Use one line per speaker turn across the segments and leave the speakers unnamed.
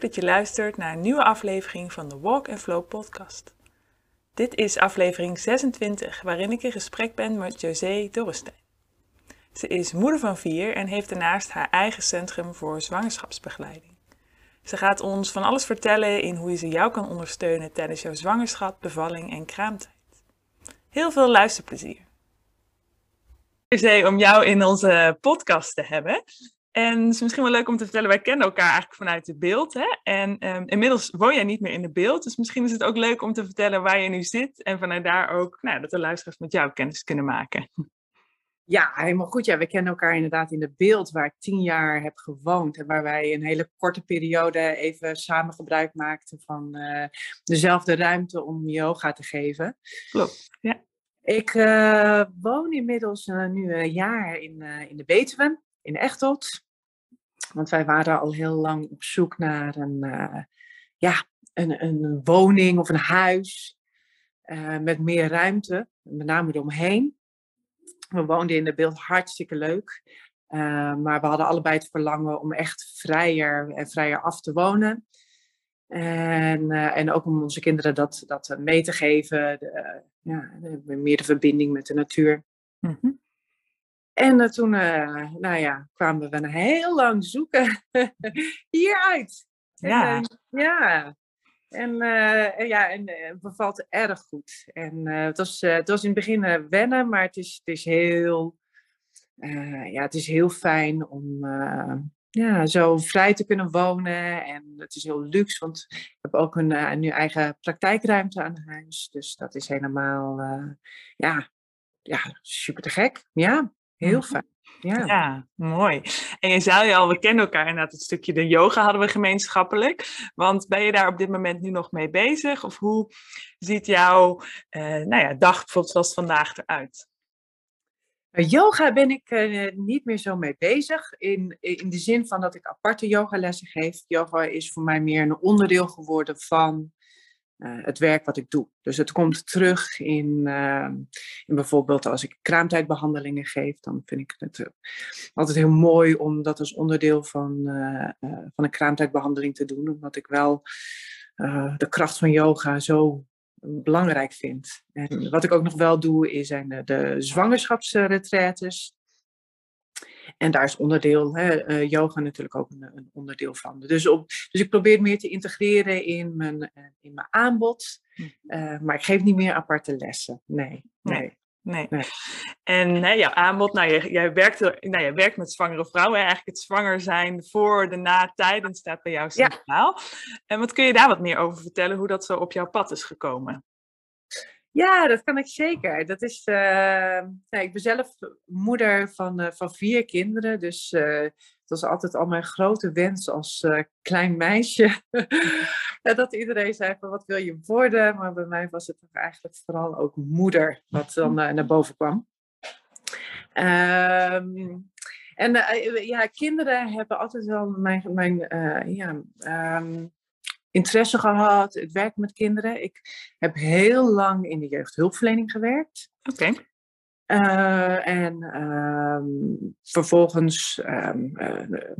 Dat je luistert naar een nieuwe aflevering van de Walk and Flow podcast. Dit is aflevering 26, waarin ik in gesprek ben met José Dorrestein. Ze is moeder van vier en heeft daarnaast haar eigen centrum voor zwangerschapsbegeleiding. Ze gaat ons van alles vertellen in hoe ze jou kan ondersteunen tijdens jouw zwangerschap, bevalling en kraamtijd. Heel veel luisterplezier. José, om jou in onze podcast te hebben. En het is misschien wel leuk om te vertellen, wij kennen elkaar eigenlijk vanuit het beeld. Hè? En um, inmiddels woon jij niet meer in het beeld. Dus misschien is het ook leuk om te vertellen waar je nu zit. En vanuit daar ook nou, dat de luisteraars met jou kennis kunnen maken.
Ja, helemaal goed. Ja, we kennen elkaar inderdaad in het beeld waar ik tien jaar heb gewoond. En waar wij een hele korte periode even samen gebruik maakten van uh, dezelfde ruimte om yoga te geven.
Klopt, ja.
Ik uh, woon inmiddels uh, nu een jaar in, in de Betuwe, in Echteld. Want wij waren al heel lang op zoek naar een, uh, ja, een, een woning of een huis uh, met meer ruimte, met name eromheen. We woonden in de beeld hartstikke leuk. Uh, maar we hadden allebei het verlangen om echt vrijer en vrijer af te wonen. En, en ook om onze kinderen dat, dat mee te geven. De, ja, meer de verbinding met de natuur. -hmm. En uh, toen, uh, nou ja, kwamen we heel lang zoeken hieruit.
Ja.
En, uh, ja. En, ja, en het bevalt erg goed. En het, was, het was in het begin wennen, maar het is, het is heel, ja, het is heel fijn om ja, zo vrij te kunnen wonen. En het is heel luxe, want ik heb ook een, een nu eigen praktijkruimte aan huis. Dus dat is helemaal, ja, ja, super te gek. Ja. Heel fijn. Ja.
ja, mooi. En je zei al, we kennen elkaar inderdaad, het stukje de yoga hadden we gemeenschappelijk. Want ben je daar op dit moment nu nog mee bezig? Of hoe ziet jouw uh, nou ja, dag bijvoorbeeld zoals vandaag eruit?
Yoga ben ik uh, niet meer zo mee bezig. In, in de zin van dat ik aparte yogalessen geef. Yoga is voor mij meer een onderdeel geworden van uh, het werk wat ik doe. Dus het komt terug in, uh, in bijvoorbeeld als ik kraamtijdbehandelingen geef, dan vind ik het uh, altijd heel mooi om dat als onderdeel van, van een kraamtijdbehandeling te doen, omdat ik wel de kracht van yoga zo belangrijk vind. En wat ik ook nog wel doe, is zijn de, de zwangerschapsretretes. En daar is onderdeel, hè, uh, yoga natuurlijk ook een, een, onderdeel van. Dus, op, dus ik probeer het meer te integreren in mijn, uh, in mijn aanbod. Uh, maar ik geef niet meer aparte lessen. Nee, nee.
Nee. nee. En hè, jouw aanbod, nou, jij, jij, werkt, nou, jij werkt met zwangere vrouwen. Eigenlijk het zwanger zijn voor, de na, tijdens staat bij jou centraal. Ja. En wat kun je daar wat meer over vertellen, hoe dat zo op jouw pad is gekomen?
Ja, dat kan ik zeker. Dat is, uh, nou, ik ben zelf moeder van, uh, van vier kinderen. Dus uh, was altijd al mijn grote wens als klein meisje. dat iedereen zei van wat wil je worden? Maar bij mij was het toch eigenlijk vooral ook moeder wat dan naar boven kwam. Um, en ja, kinderen hebben altijd wel mijn, mijn ja, um, interesse gehad, het werken met kinderen. Ik heb heel lang in de jeugdhulpverlening gewerkt.
Oké. Okay.
Uh, en um, vervolgens um, uh,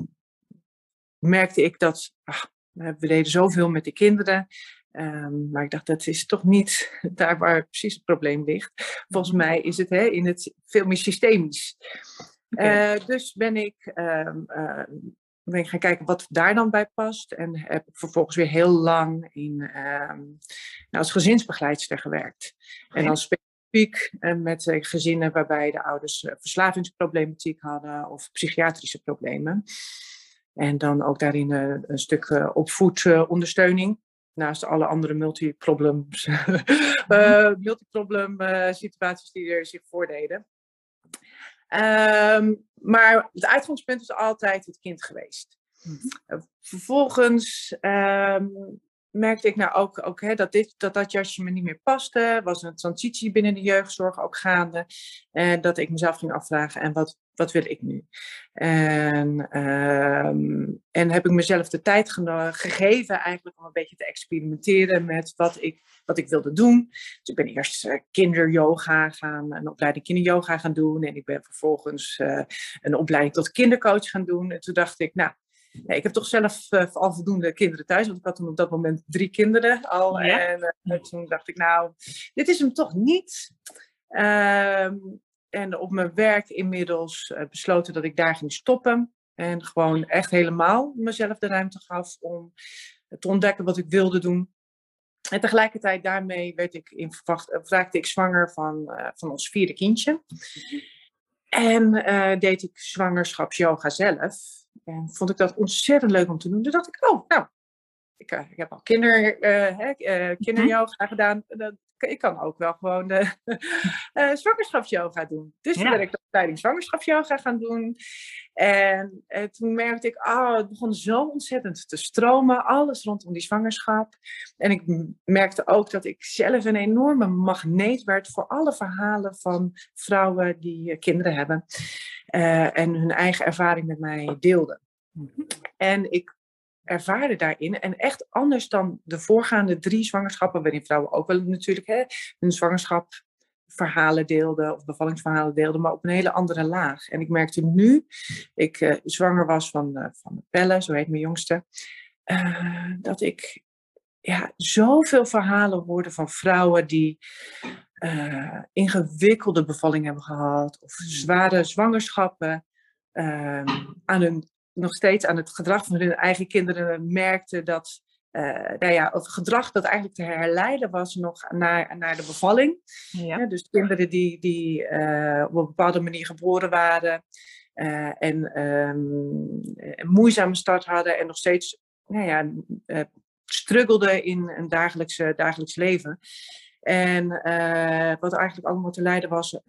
merkte ik dat ach, we deden zoveel met de kinderen. Um, maar ik dacht, dat is toch niet daar waar precies het probleem ligt. Volgens mij is het hè, in het veel meer systemisch. Okay. Uh, dus ben ik ben ik gaan kijken wat daar dan bij past. En heb ik vervolgens weer heel lang in, um, als gezinsbegeleidster gewerkt. Okay. En dan specifiek uh, met uh, gezinnen waarbij de ouders uh, verslavingsproblematiek hadden of psychiatrische problemen. En dan ook daarin een stuk opvoedondersteuning. Naast alle andere multiproblems, multiproblem situaties die er zich voordeden. Um, maar het uitgangspunt is altijd het kind geweest. Mm-hmm. Vervolgens um, merkte ik nou ook, ook hè, dat, dit, dat dat jasje me niet meer paste. Was een transitie binnen de jeugdzorg ook gaande. En dat ik mezelf ging afvragen, en wat, wat wil ik nu? En, um, en heb ik mezelf de tijd gegeven eigenlijk om een beetje te experimenteren met wat ik, wat ik wilde doen. Dus ik ben eerst uh, kinderyoga gaan, een opleiding kinderyoga gaan doen. En ik ben vervolgens uh, een opleiding tot kindercoach gaan doen. En toen dacht ik, nou, ja, ik heb toch zelf uh, al voldoende kinderen thuis, want ik had toen op dat moment drie kinderen al. En uh, toen dacht ik, nou, dit is hem toch niet. Ehm, en op mijn werk inmiddels besloten dat ik daar ging stoppen. En gewoon echt helemaal mezelf de ruimte gaf om te ontdekken wat ik wilde doen. En tegelijkertijd daarmee werd ik in raakte ik zwanger van, van ons vierde kindje. En uh, deed ik zwangerschapsyoga zelf. En vond ik dat ontzettend leuk om te doen. Toen dacht ik, oh, nou, ik, uh, ik heb al kinder, uh, kinderyoga gedaan. Dat, ik kan ook wel gewoon de uh, zwangerschapsyoga doen. Dus toen ben ik de opleiding zwangerschapsyoga gaan doen. En uh, toen merkte ik, oh, het begon zo ontzettend te stromen. Alles rondom die zwangerschap. En ik merkte ook dat ik zelf een enorme magneet werd voor alle verhalen van vrouwen die uh, kinderen hebben. en hun eigen ervaring met mij deelden. Mhm. En ik ervaren daarin. En echt anders dan de voorgaande drie zwangerschappen, waarin vrouwen ook wel natuurlijk hè, hun zwangerschap verhalen deelden of bevallingsverhalen deelden, maar op een hele andere laag. En ik merkte nu, ik uh, zwanger was van, uh, van Pelle, zo heet mijn jongste, uh, dat ik ja, zoveel verhalen hoorde van vrouwen die ingewikkelde bevalling hebben gehad of zware zwangerschappen. Ehm, aan hun nog steeds aan het gedrag van hun eigen kinderen merkte dat, uh, nou ja, of gedrag dat eigenlijk te herleiden was nog naar, naar de bevalling. Ja. dus kinderen die, die uh, op een bepaalde manier geboren waren uh, en um, een moeizame start hadden en nog steeds, nou ja, struggelden in een dagelijks, dagelijks leven. En wat eigenlijk allemaal te leiden was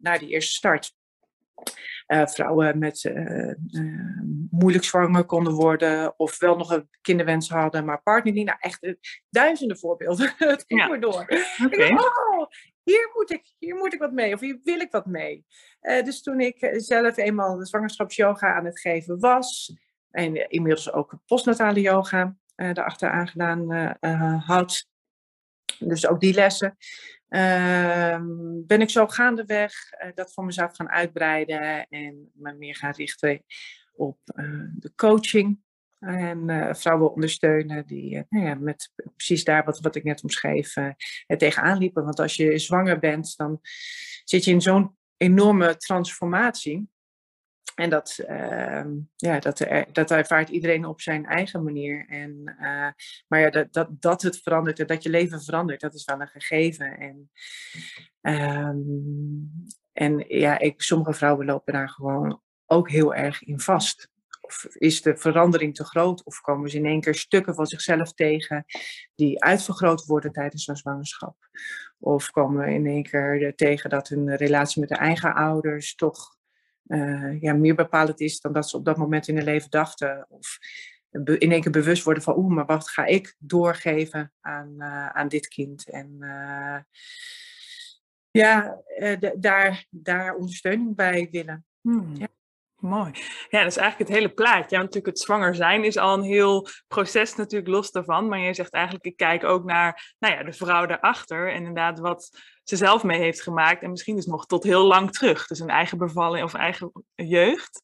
naar die eerste start. Uh, vrouwen met uh, uh, moeilijk zwanger konden worden of wel nog een kinderwens hadden, maar partner niet. Nou, echt duizenden voorbeelden. het ging ja. maar door. Okay. Dacht, oh, hier moet, ik, hier moet ik wat mee of hier wil ik wat mee. dus toen ik zelf eenmaal de zwangerschapsyoga aan het geven was en inmiddels ook postnatale yoga erachteraan gedaan had, dus ook die lessen, Ehm, ben ik zo gaandeweg uh, dat voor mezelf gaan uitbreiden en me meer gaan richten op uh, de coaching. En uh, vrouwen ondersteunen die nou ja, met precies daar wat, wat ik net omschreef tegenaan liepen. Want als je zwanger bent, dan zit je in zo'n enorme transformatie. En dat, uh, ja, dat, dat ervaart iedereen op zijn eigen manier. En, uh, maar ja, dat, dat, dat het verandert en dat je leven verandert, dat is wel een gegeven. En, um, en ja, ik, sommige vrouwen lopen daar gewoon ook heel erg in vast. Of is de verandering te groot? Of komen ze in één keer stukken van zichzelf tegen die uitvergroot worden tijdens hun zwangerschap? Of komen we in één keer tegen dat hun relatie met de eigen ouders toch uh, ja, meer bepalend is dan dat ze op dat moment in hun leven dachten. Of in één keer bewust worden van, oeh, maar wat ga ik doorgeven aan, uh, aan dit kind? En uh, ja, daar, daar ondersteuning bij willen.
Hmm. Ja. Mooi. Ja, dat is eigenlijk het hele plaatje. Ja, natuurlijk het zwanger zijn is al een heel proces natuurlijk los daarvan. Maar je zegt eigenlijk, ik kijk ook naar nou ja, de vrouw daarachter. En inderdaad wat ze zelf mee heeft gemaakt. En misschien dus nog tot heel lang terug. Dus een eigen bevalling of eigen jeugd.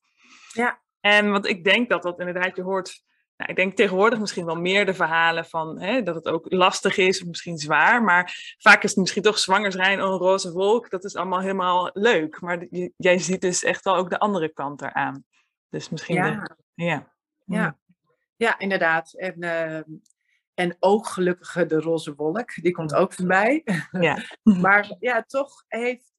Ja.
En want ik denk dat dat inderdaad, je hoort nou, ik denk tegenwoordig misschien wel meer de verhalen van hè, dat het ook lastig is, of misschien zwaar. Maar vaak is het misschien toch zwanger zijn, een roze wolk. Dat is allemaal helemaal leuk. Maar jij ziet dus echt wel ook de andere kant eraan. Dus misschien.
Ja,
ja.
ja. ja inderdaad. En, uh, en ook gelukkig de roze wolk, die komt ook voorbij.
Ja.
maar ja, toch heeft,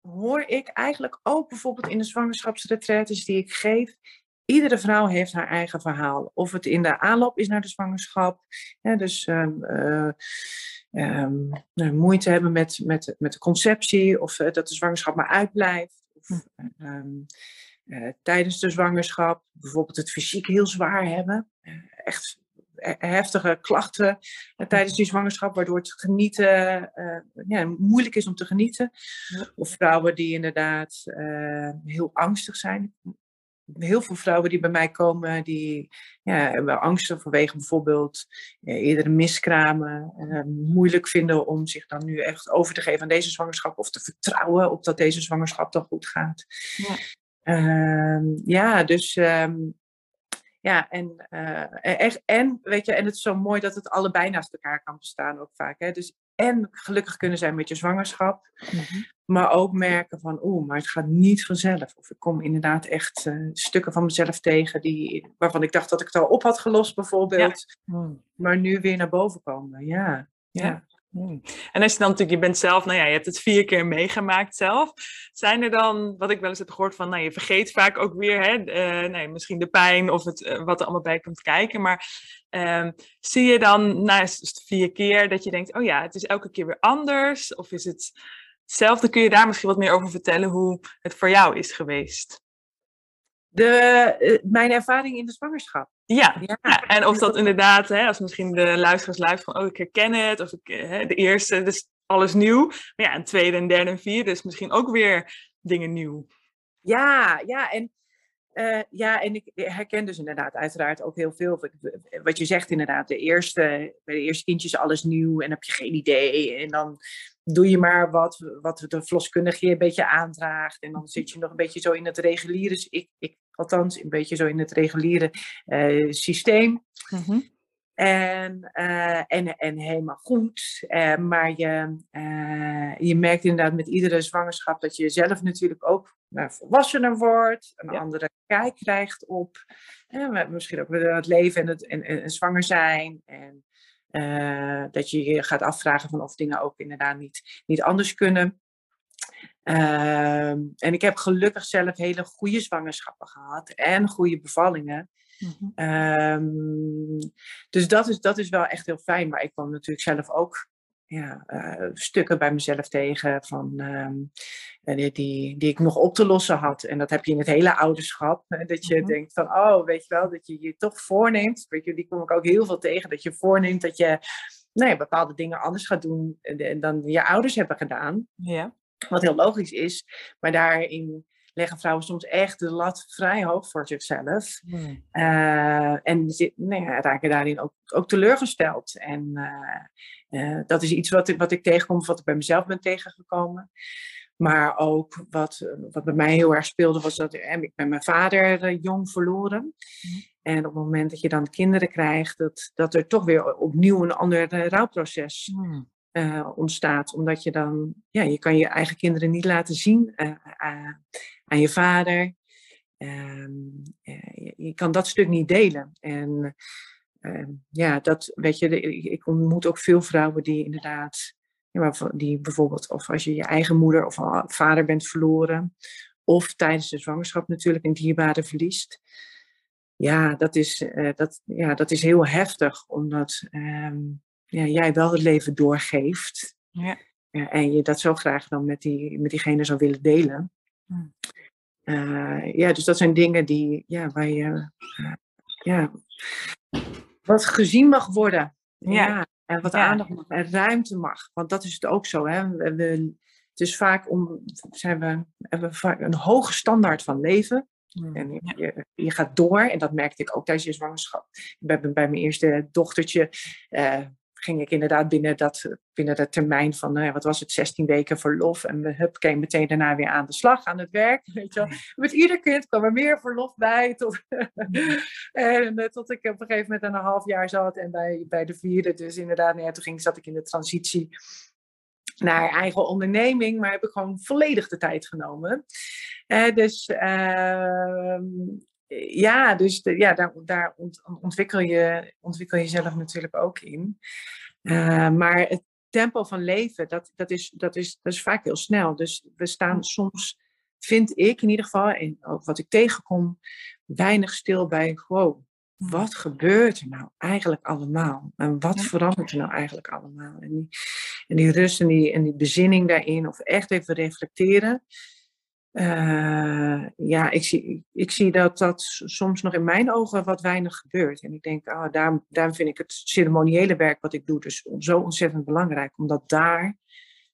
hoor ik eigenlijk ook bijvoorbeeld in de zwangerschapsretretes die ik geef iedere vrouw heeft haar eigen verhaal. Of het in de aanloop is naar de zwangerschap. dus uh, moeite hebben met, met, met de conceptie. Of uh, dat de zwangerschap maar uitblijft. Of um, tijdens de zwangerschap bijvoorbeeld het fysiek heel zwaar hebben. echt heftige klachten tijdens die zwangerschap, waardoor het genieten ja, moeilijk is om te genieten. Of vrouwen die inderdaad heel angstig zijn heel veel vrouwen die bij mij komen, die ja, hebben angsten vanwege bijvoorbeeld ja, eerdere miskramen, eh, moeilijk vinden om zich dan nu echt over te geven aan deze zwangerschap of te vertrouwen op dat deze zwangerschap dan goed gaat. Ja, uh, ja dus um, ja, en, uh, echt, en, weet je, en het is zo mooi dat het allebei naast elkaar kan bestaan ook vaak. Hè? Dus en gelukkig kunnen zijn met je zwangerschap, mhm. maar ook merken van, oeh, maar het gaat niet vanzelf. Of ik kom inderdaad echt uh, stukken van mezelf tegen die, waarvan ik dacht dat ik het al op had gelost bijvoorbeeld, hmm. maar nu weer naar boven komen. Ja, ja.
Hmm. En als je dan natuurlijk, je bent zelf, nou ja, je hebt het vier keer meegemaakt zelf. Zijn er dan, wat ik wel eens heb gehoord van, nou je vergeet vaak ook weer, hè, uh, nee, misschien de pijn of het, uh, wat er allemaal bij komt kijken. Maar um, zie je dan na vier keer dat je denkt, oh ja, het is elke keer weer anders? Of is het hetzelfde? Kun je daar misschien wat meer over vertellen hoe het voor jou is geweest?
De, uh, mijn ervaring in de zwangerschap.
Ja, ja. en of dat inderdaad, hè, als misschien de luisteraars luisteren van, oh, ik herken het, of ik, eh, hè, de eerste, dus alles nieuw. Maar ja, een tweede en derde en vierde is misschien ook weer dingen nieuw.
Ja, ja, en, uh, ja, en ik herken dus inderdaad uiteraard ook heel veel. Wat je zegt inderdaad, de eerste, bij de eerste kindjes alles nieuw en heb je geen idee. En dan doe je maar wat, wat de verloskundige je een beetje aandraagt. En dan zit je nog een beetje zo in het reguliere. Dus ik, ik althans een beetje zo in het reguliere uh, systeem. Mm -hmm. En, uh, en, en helemaal goed. Uh, maar je, je merkt inderdaad met iedere zwangerschap dat je zelf natuurlijk ook volwassener wordt. Een ja. andere kijk krijgt op misschien ook het leven en het en, en, zwanger zijn. En dat je je gaat afvragen van of dingen ook inderdaad niet, niet anders kunnen. Ehm, en ik heb gelukkig zelf hele goede zwangerschappen gehad en goede bevallingen. Mm dus dat is, dat is wel echt heel fijn. Maar ik kwam natuurlijk zelf ook ja, uh, stukken bij mezelf tegen van, um, die, die, die, ik nog op te lossen had. En dat heb je in het hele ouderschap. Hè, dat je mm -hmm. denkt van, oh, weet je wel, dat je je toch voorneemt. Weet je, die kom ik ook heel veel tegen. Dat je voorneemt dat je nou bepaalde dingen anders gaat doen dan je ouders hebben gedaan. Ja. Wat heel logisch is. Maar daarin leggen vrouwen soms echt de lat vrij hoog voor zichzelf. Hmm. Uh, en zit, nou ja, raken daarin ook, ook teleurgesteld. En uh, uh, dat is iets wat, wat ik tegenkom, wat ik bij mezelf ben tegengekomen. Maar ook wat, wat bij mij heel erg speelde, was dat ik ben mijn vader jong verloren. Hmm. En op het moment dat je dan kinderen krijgt, dat, dat er toch weer opnieuw een ander rouwproces mm uh, ontstaat. Omdat je dan, ja, je kan je eigen kinderen niet laten zien uh, uh, aan je vader. Ehm, je, je, kan dat stuk niet delen. En ehm, ja, dat weet je, ik ontmoet ook veel vrouwen die inderdaad, die bijvoorbeeld, of als je je eigen moeder of vader bent verloren, of tijdens de zwangerschap natuurlijk een dierbare verliest. Ja, dat is, dat, ja, dat is heel heftig, omdat um, ja, jij wel het leven doorgeeft. Ja. ja. en je dat zo graag dan met, die, met diegene zou willen delen. Uh, ja, dus dat zijn dingen die, ja, waar je uh, ja, wat gezien mag worden. Ja. ja en wat aandacht mag en ruimte mag. Want dat is het ook zo. Hè? We, we, het is vaak om, zijn we, hebben we vaak een hoge standaard van leven. Mm, en je, je, gaat door, en dat merkte ik ook tijdens je zwangerschap. Bij, bij mijn eerste dochtertje uh, ging ik inderdaad binnen dat, binnen dat termijn van, uh, wat was het, 16 weken verlof. En we hup, came meteen daarna weer aan de slag, aan het werk. Weet je wel. Met ieder kind kwam er meer verlof bij. Tot, en uh, tot ik op een gegeven moment een half jaar zat. En bij, bij de vierde, dus inderdaad, nee, toen ging, zat ik in de transitie naar eigen onderneming, maar heb ik gewoon volledig de tijd genomen. Uh, dus uh, ja, dus de, ja, daar, daar ontwikkel, je, ontwikkel je jezelf natuurlijk ook in. Uh, maar het tempo van leven, dat, dat, is, dat, is, dat is vaak heel snel. Dus we staan soms, vind ik in ieder geval, en ook wat ik tegenkom, weinig stil bij, wow, wat gebeurt er nou eigenlijk allemaal? En wat verandert er nou eigenlijk allemaal? En die, en die rust en die, en die bezinning daarin, of echt even reflecteren. Uh, ja, ik zie, ik zie dat dat soms nog in mijn ogen wat weinig gebeurt. En ik denk, oh, daarom, daarom vind ik het ceremoniële werk wat ik doe dus zo ontzettend belangrijk. Omdat daar,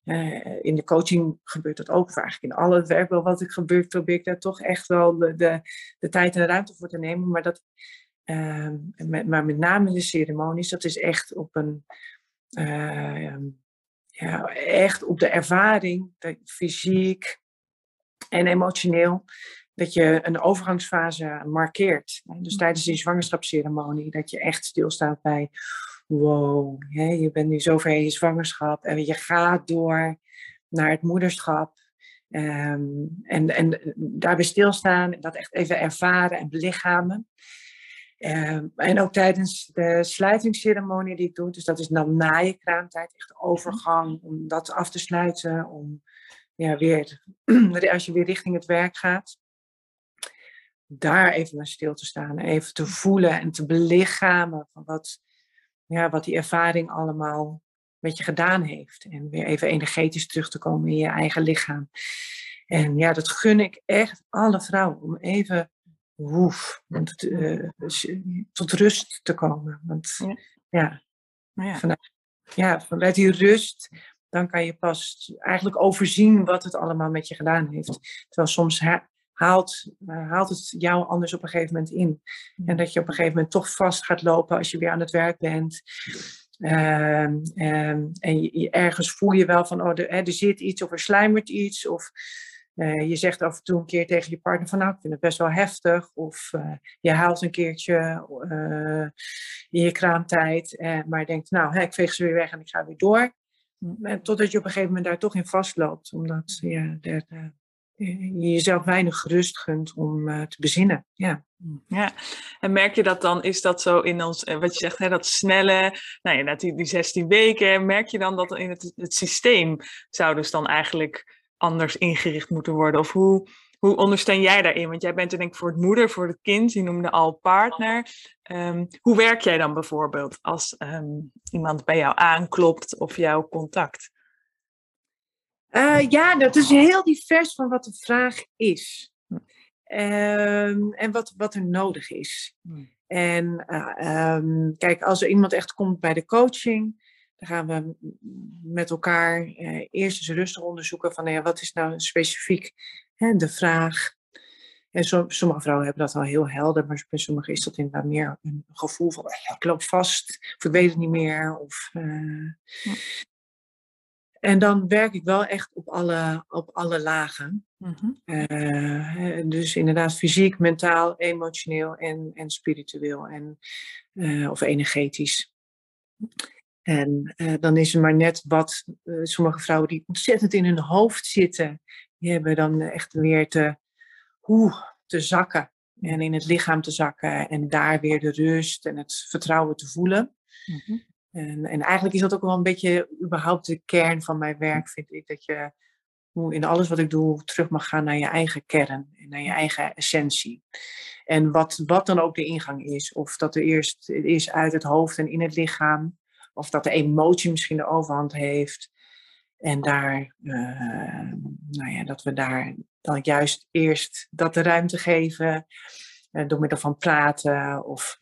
uh, in de coaching gebeurt dat ook. Eigenlijk in al het werk wel wat ik gebeurt, probeer ik daar toch echt wel de, de, tijd en de ruimte voor te nemen. Maar, dat, uh, met, maar met name in de ceremonies, dat is echt op een... ja, echt op de ervaring, fysiek, en emotioneel. dat je een overgangsfase markeert. Dus
Mhm.
tijdens die zwangerschapsceremonie, dat je echt stilstaat bij, wow, je bent nu zover in je zwangerschap en je gaat door naar het moederschap. Ehm, en, en daarbij stilstaan, dat echt even ervaren en belichamen. Ehm, en ook tijdens de sluitingsceremonie die ik doe, dus dat is dan na je kraamtijd, echt de overgang om dat af te sluiten, om ja, weer, als je weer richting het werk gaat, daar even naar stil te staan, even te voelen en te belichamen van wat, ja, wat die ervaring allemaal met je gedaan heeft. En weer even energetisch terug te komen in je eigen lichaam. En ja, dat gun ik echt alle vrouwen om even woef, want, uh, tot rust te komen. Want
Ja.
ja,
Ja.
Vanuit, ja, vanuit die rust, dan kan je pas eigenlijk overzien wat het allemaal met je gedaan heeft. Terwijl soms ha- haalt, uh, haalt het jou anders op een gegeven moment in. En dat je op een gegeven moment toch vast gaat lopen als je weer aan het werk bent. Ehm, ehm, en je, je- ergens voel je wel van, oh, er, hè, er zit iets of er sluimert iets. Of eh, je zegt af en toe een keer tegen je partner van, nou, ik vind het best wel heftig. Of eh, je haalt een keertje eh, in je kraamtijd. eh, maar je denkt, nou, hè, ik veeg ze weer weg en ik ga weer door. En totdat je op een gegeven moment daar toch in vastloopt. Omdat ja, eh, je jezelf weinig rust gunt om eh, te bezinnen. Ja.
Ja, en merk je dat dan, is dat zo in ons, eh, wat je zegt, hè, dat snelle, nou ja, die, die 16 weken, merk je dan dat in het, het systeem zou dus dan eigenlijk anders ingericht moeten worden? Of hoe, hoe ondersteun jij daarin? Want jij bent er denk ik voor het moeder, voor het kind, je noemde al partner. Ehm, hoe werk jij dan bijvoorbeeld als ehm, iemand bij jou aanklopt of jou contact?
Eh, ja, dat is heel divers van wat de vraag is.
Hm.
Ehm, en wat, wat er nodig is.
Hm.
En eh, kijk, als er iemand echt komt bij de coaching, dan gaan we met elkaar eh, eerst eens rustig onderzoeken van ja, wat is nou specifiek hè, de vraag. En som- sommige vrouwen hebben dat al heel helder, maar bij sommigen is dat inderdaad meer een gevoel van "Eh, ik loop vast, of ik weet het niet meer. Of, eh,
Ja.
En dan werk ik wel echt op alle, op alle lagen.
Mhm.
Eh, dus inderdaad fysiek, mentaal, emotioneel en, en spiritueel en, eh, of energetisch. En eh, dan is het maar net wat eh, sommige vrouwen die ontzettend in hun hoofd zitten, die hebben dan echt weer te, oeh, te zakken en in het lichaam te zakken en daar weer de rust en het vertrouwen te voelen.
Mhm.
En, en eigenlijk is dat ook wel een beetje überhaupt de kern van mijn werk, vind ik. Dat je hoe in alles wat ik doe terug mag gaan naar je eigen kern en naar je eigen essentie. En wat, wat dan ook de ingang is. Of dat er eerst is uit het hoofd en in het lichaam. Of dat de emotie misschien de overhand heeft. En daar, eh, nou ja, dat we daar dan juist eerst dat de ruimte geven. eh, door middel van praten of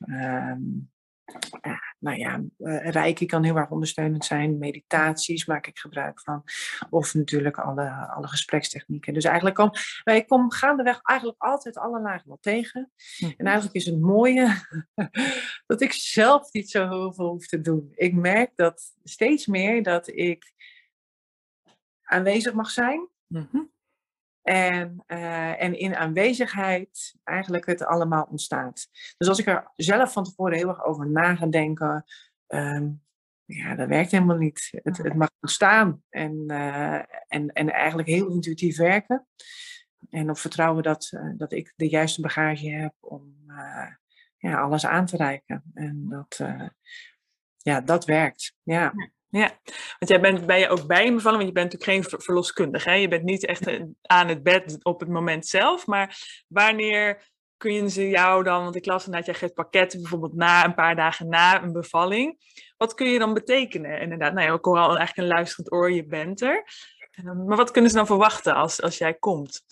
ja, nou ja, eh, Reiki kan heel erg ondersteunend zijn. Meditaties maak ik gebruik van. Of natuurlijk alle, alle gesprekstechnieken. Dus eigenlijk kom, wij komen gaandeweg eigenlijk altijd alle lagen wel tegen.
Mhm.
En eigenlijk is het mooie dat ik zelf niet zo heel veel hoef te doen. Ik merk dat steeds meer dat ik aanwezig mag zijn.
Mhm.
En, eh, en in aanwezigheid eigenlijk het allemaal ontstaat. Dus als ik er zelf van tevoren heel erg over na ga denken, ehm, ja, dat werkt helemaal niet. Het, het mag ontstaan en, eh, en, en eigenlijk heel intuïtief werken. En op vertrouwen dat, eh, dat ik de juiste bagage heb om ja, alles aan te reiken. En dat, ja, dat werkt. Ja.
Ja, want jij bent bij je ook bij een bevalling, want je bent natuurlijk geen ver- verloskundige. Hè? Je bent niet echt aan het bed op het moment zelf, maar wanneer kunnen ze jou dan, want ik las inderdaad, jij geeft pakketten bijvoorbeeld na een paar dagen na een bevalling. Wat kun je dan betekenen? Inderdaad, nou ja, ik hoor al eigenlijk een luisterend oor, je bent er. Maar wat kunnen ze dan verwachten als, als jij komt?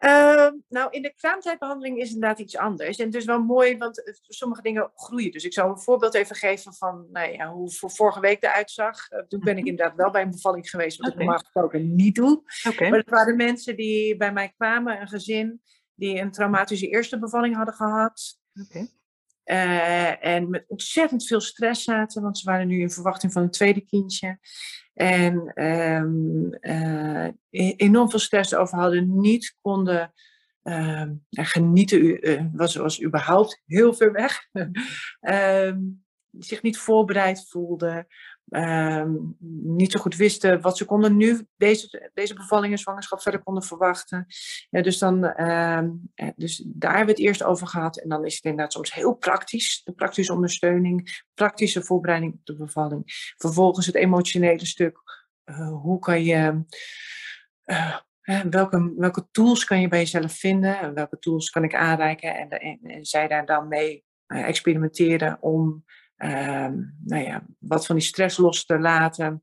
Ehm, nou, in de kraamtijdbehandeling is het inderdaad iets anders. En het is wel mooi, want sommige dingen groeien. Dus ik zal een voorbeeld even geven van nou ja, hoe voor vorige week eruit zag. Eh, toen ben ik
Mhm.
inderdaad wel bij een bevalling geweest, wat ik normaal gesproken niet doe. Maar het waren mensen die bij mij kwamen, een gezin die een traumatische eerste bevalling hadden gehad. Eh, en met ontzettend veel stress zaten, want ze waren nu in verwachting van een tweede kindje. En um, enorm veel stress over hadden, niet konden uh, genieten, uh, was, überhaupt heel ver weg. um, zich niet voorbereid voelden, Ehm, niet zo goed wisten wat ze konden nu deze, deze bevalling en zwangerschap verder konden verwachten. Ja, dus, dan, ehm, dus daar hebben we het eerst over gehad. En dan is het inderdaad soms heel praktisch, de praktische ondersteuning, praktische voorbereiding op de bevalling. Vervolgens het emotionele stuk. Uh, hoe kan je. Uh, welke, welke tools kan je bij jezelf vinden? En welke tools kan ik aanreiken? En, en, en zij daar dan mee experimenteren om um, nou ja, wat van die stress los te laten.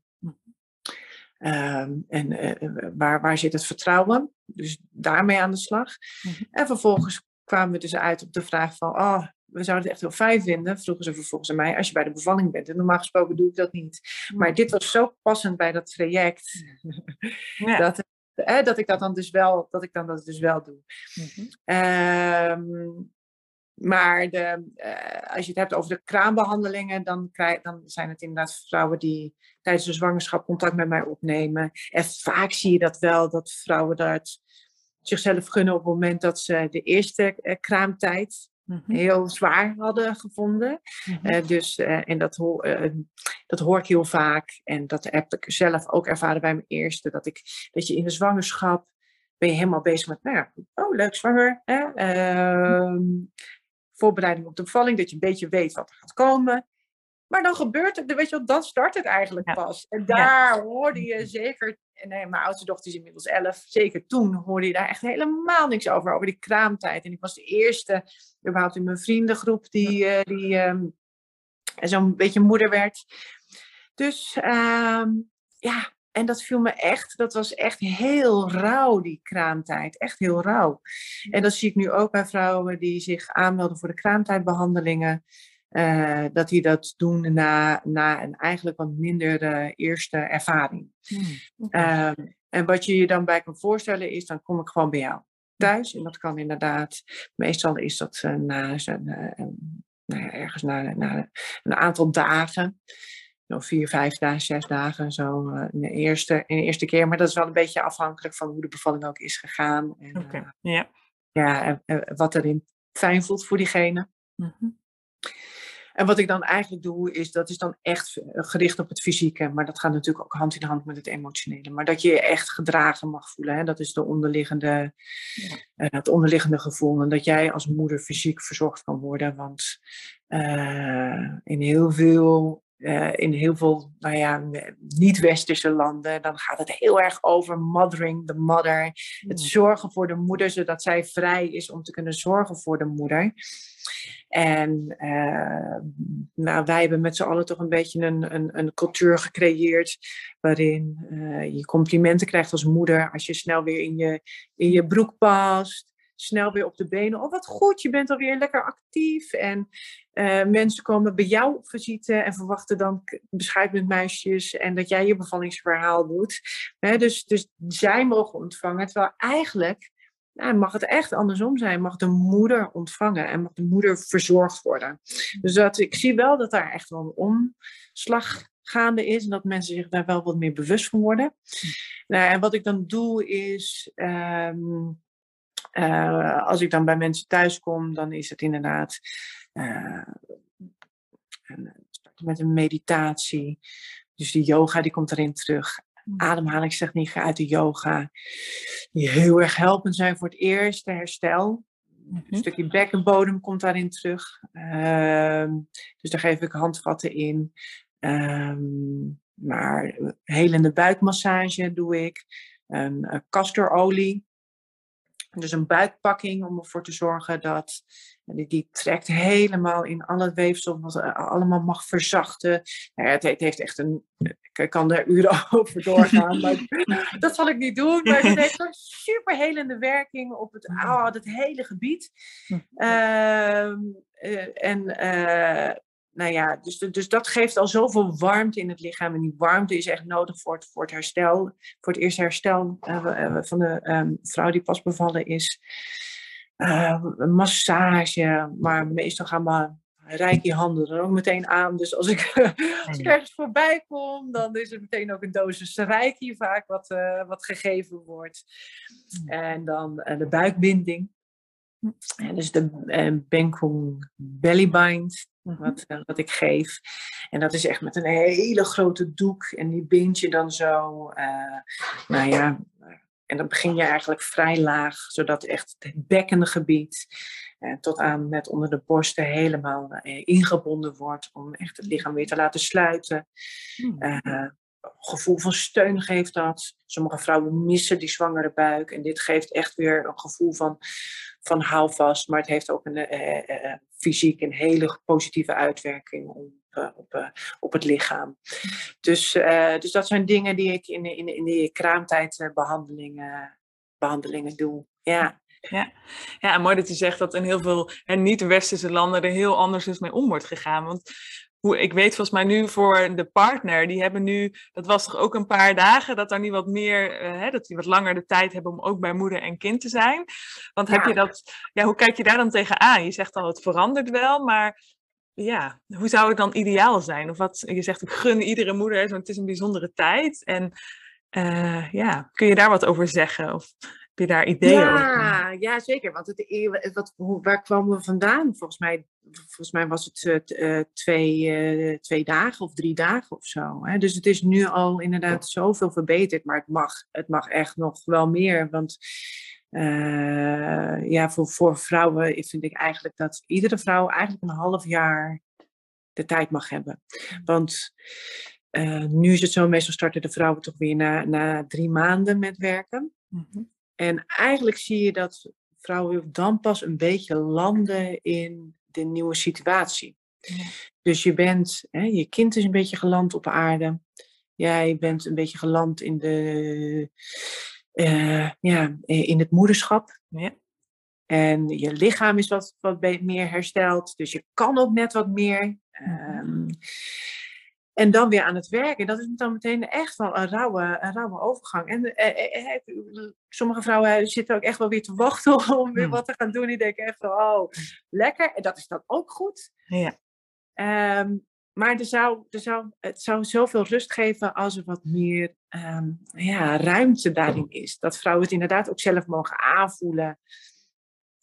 Um, en uh, waar, waar zit het vertrouwen? Dus daarmee aan de slag. Mm-hmm. En vervolgens kwamen we dus uit op de vraag van, oh, we zouden het echt heel fijn vinden, vroegen ze vervolgens aan mij, als je bij de bevalling bent. En normaal gesproken doe ik dat niet. Maar dit was zo passend bij dat traject, ja. dat, eh, dat ik dat dan dus wel, dat ik dan dat dus wel doe. Um, maar de, uh, als je het hebt over de kraambehandelingen, dan, krijg, dan zijn het inderdaad vrouwen die tijdens de zwangerschap contact met mij opnemen. En vaak zie je dat wel, dat vrouwen dat zichzelf gunnen op het moment dat ze de eerste uh, kraamtijd mm -hmm. heel zwaar hadden gevonden. Mm -hmm. uh, dus, en dat, ho dat hoor ik heel vaak. En dat heb ik zelf ook ervaren bij mijn eerste. Dat, ik, dat je in de zwangerschap ben je helemaal bezig met, nou ja, oh leuk zwanger. Hè? Voorbereiding op de bevalling, dat je een beetje weet wat er gaat komen. Maar dan gebeurt het, weet je wel, dan start het eigenlijk pas. En daar hoorde je zeker, nee, mijn oudste dochter is inmiddels elf, zeker toen hoorde je daar echt helemaal niks over, over die kraamtijd. En ik was de eerste, überhaupt in mijn vriendengroep, die, uh, die um, zo'n beetje moeder werd. Dus um, ja, en dat viel me echt, dat was echt heel rauw, die kraamtijd. Echt heel rauw. En dat zie ik nu ook bij vrouwen die zich aanmelden voor de kraamtijdbehandelingen. Uh, dat die dat doen na, na een eigenlijk wat minder uh, eerste ervaring. Hmm, uh, en wat je je dan bij kan voorstellen is, dan kom ik gewoon bij jou thuis. En dat kan inderdaad, meestal is dat uh, na, nou ja, ergens na, na een aantal dagen zo vier, vijf dagen, zes dagen zo uh, in, de eerste, in de eerste keer. Maar dat is wel een beetje afhankelijk van hoe de bevalling ook is gegaan. En, okay. uh, ja. Ja, en, wat erin fijn voelt voor diegene. Mm -hmm. En wat ik dan eigenlijk doe, is dat is dan echt gericht op het fysieke. Maar dat gaat natuurlijk ook hand in hand met het emotionele. Maar dat je je echt gedragen mag voelen. Hè? Dat is de onderliggende, ja. uh, het onderliggende gevoel. En dat jij als moeder fysiek verzorgd kan worden. Want in heel veel uh, in heel veel nou ja, niet-westerse landen, dan gaat het heel erg over mothering the mother. Het hmm. zorgen voor de moeder, zodat zij vrij is om te kunnen zorgen voor de moeder. En uh, nou, wij hebben met z'n allen toch een beetje een, een, een cultuur gecreëerd waarin uh, je complimenten krijgt als moeder als je snel weer in je, in je broek past snel weer op de benen. Oh, wat goed, je bent alweer lekker actief. En uh, mensen komen bij jou op visite en verwachten dan bescheid met meisjes en dat jij je bevallingsverhaal doet. dus, dus zij mogen ontvangen, terwijl eigenlijk nou, mag het echt andersom zijn. Mag de moeder ontvangen en mag de moeder verzorgd worden. Dus dat, ik zie wel dat daar echt wel een omslag gaande is en dat mensen zich daar wel wat meer bewust van worden. Nou, en wat ik dan doe is. Um, uh, als ik dan bij mensen thuis kom, dan is het inderdaad uh, starten met een meditatie. Dus die yoga die komt erin terug. Mm. Ademhalingstechnieken uit de yoga. Die heel erg helpend zijn voor het eerste herstel. Een mhm. stukje bekkenbodem komt daarin terug. Uh, dus daar geef ik handvatten in. Um, maar helende buikmassage doe ik. Um, castorolie dus een buikpakking om ervoor te zorgen dat die, die trekt helemaal in al het weefsel, wat allemaal mag verzachten. Nou ja, het, het, heeft echt een. Ik kan er uren over doorgaan, maar dat zal ik niet doen. Maar het heeft een super helende werking op het, oh, het hele gebied. Uh, en uh, nou ja, dus, dus dat geeft al zoveel warmte in het lichaam. En die warmte is echt nodig voor het, voor het herstel. Voor het eerste herstel uh, van de um, vrouw die pas bevallen is. Uh, massage, maar meestal gaan we reiki handen er ook meteen aan. Dus als ik, als ik ergens voorbij kom, dan is er meteen ook een dosis reiki vaak wat, uh, wat gegeven wordt. En dan de buikbinding. En dus de uh, Bengkong Bellybind, wat, wat ik geef. En dat is echt met een hele grote doek. En die bind je dan zo, nou ja, en dan begin je eigenlijk vrij laag, zodat echt het bekkengebied eh, tot aan net onder de borsten helemaal eh, ingebonden wordt om echt het lichaam weer te laten sluiten. Hmm. Eh, gevoel van steun geeft dat. Sommige vrouwen missen die zwangere buik en dit geeft echt weer een gevoel van, van houvast, maar het heeft ook een eh, eh, eh fysiek een hele positieve uitwerking op, op, op het lichaam. Dus, dus dat zijn dingen die ik in, in, in die kraamtijdbehandelingen behandelingen doe. Ja.
Ja. ja, mooi dat je zegt dat in heel veel niet-westerse landen er heel anders is mee om wordt gegaan. Want hoe, ik weet volgens mij nu voor de partner, die hebben nu, dat was toch ook een paar dagen, dat daar nu wat meer, uh, hè, dat die wat langer de tijd hebben om ook bij moeder en kind te zijn. Want heb je dat, ja, hoe kijk je daar dan tegenaan? Je zegt al, het verandert wel, maar ja, hoe zou het dan ideaal zijn? Of wat, je zegt, ik gun iedere moeder, want het is een bijzondere tijd. En uh, ja, kun je daar wat over zeggen? Of je daar ideeën
ja,
over?
Ja, zeker. Want het, e-, wat, waar kwamen we vandaan? Volgens mij, volgens mij was het uh, twee, uh, twee dagen of drie dagen of zo. Hè? Dus het is nu al inderdaad zoveel verbeterd. Maar het mag, het mag echt nog wel meer. Want uh, ja, voor, voor vrouwen vind ik eigenlijk dat iedere vrouw eigenlijk een half jaar de tijd mag hebben. Want nu is het zo, meestal starten de vrouwen toch weer na, na drie maanden met werken. Mm -hmm. En eigenlijk zie je dat vrouwen dan pas een beetje landen in de nieuwe situatie. Dus je bent, hè, je kind is een beetje geland op aarde. Jij bent een beetje geland in, de, uh, ja, in het moederschap. Ja. En je lichaam is wat, wat meer hersteld. Dus je kan ook net wat meer. Um, en dan weer aan het werken. Dat is dan meteen echt wel een rauwe, een rauwe overgang. En eh, eh, eh sommige vrouwen zitten ook echt wel weer te wachten om weer hmm. wat te gaan doen. Die denken echt van, oh, lekker. En dat is dan ook goed. Ja. Um, maar er zou, er zou, het zou zoveel rust geven als er wat meer um, ja, ruimte daarin is. Dat vrouwen het inderdaad ook zelf mogen aanvoelen.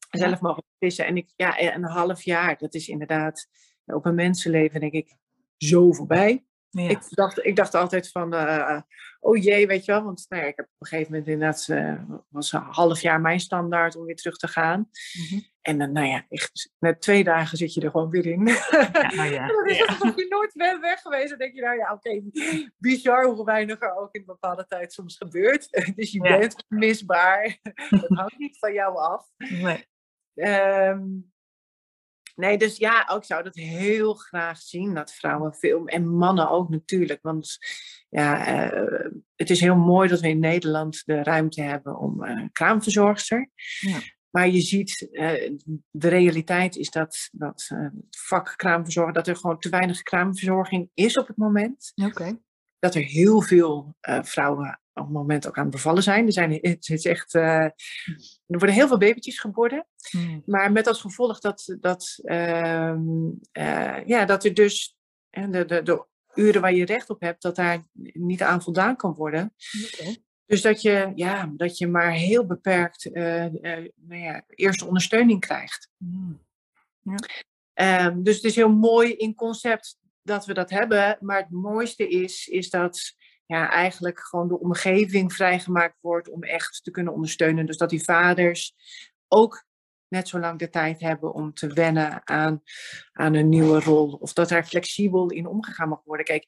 Zelf mogen vissen. En ik, ja, een half jaar, dat is inderdaad op een mensenleven, denk ik, zo voorbij. Ik, dacht, ik dacht altijd van, uh, oh jee, weet je wel. Want nou ja, ik heb op een gegeven moment inderdaad, uh, was een half jaar mijn standaard om weer terug te gaan. Mm -hmm. En dan, nou ja, echt, met twee dagen zit je er gewoon weer in. Ja, nou ja. dan is het nog nooit weg, weg geweest. Dan denk je, nou ja, oké, okay, bizar hoe weinig er ook in een bepaalde tijd soms gebeurt. dus je bent misbaar. dat hangt niet van jou af. Nee. Um, Nee, dus ja, ik zou dat heel graag zien, dat vrouwen veel, en mannen ook natuurlijk. Want ja, uh, het is heel mooi dat we in Nederland de ruimte hebben om uh, kraamverzorgster. Ja. Maar je ziet, uh, de realiteit is dat, dat vak kraamverzorger, dat er gewoon te weinig kraamverzorging is op het moment. Oké. Dat er heel veel vrouwen op het moment ook aan het bevallen zijn. Er, zijn, het is echt, uh, er worden heel veel babytjes geboren. Hmm. Maar met als gevolg dat, dat, uh, uh, ja, dat er dus de, de, de uren waar je recht op hebt, dat daar niet aan voldaan kan worden. Okay. Dus dat je, ja, dat je maar heel beperkt nou ja, eerste ondersteuning krijgt. Hmm. Ja. Um, dus het is heel mooi in concept dat we dat hebben. Maar het mooiste is, is dat ja, eigenlijk gewoon de omgeving vrijgemaakt wordt om echt te kunnen ondersteunen. Dus dat die vaders ook net zo lang de tijd hebben om te wennen aan, aan een nieuwe rol. Of dat daar flexibel in omgegaan mag worden. Kijk,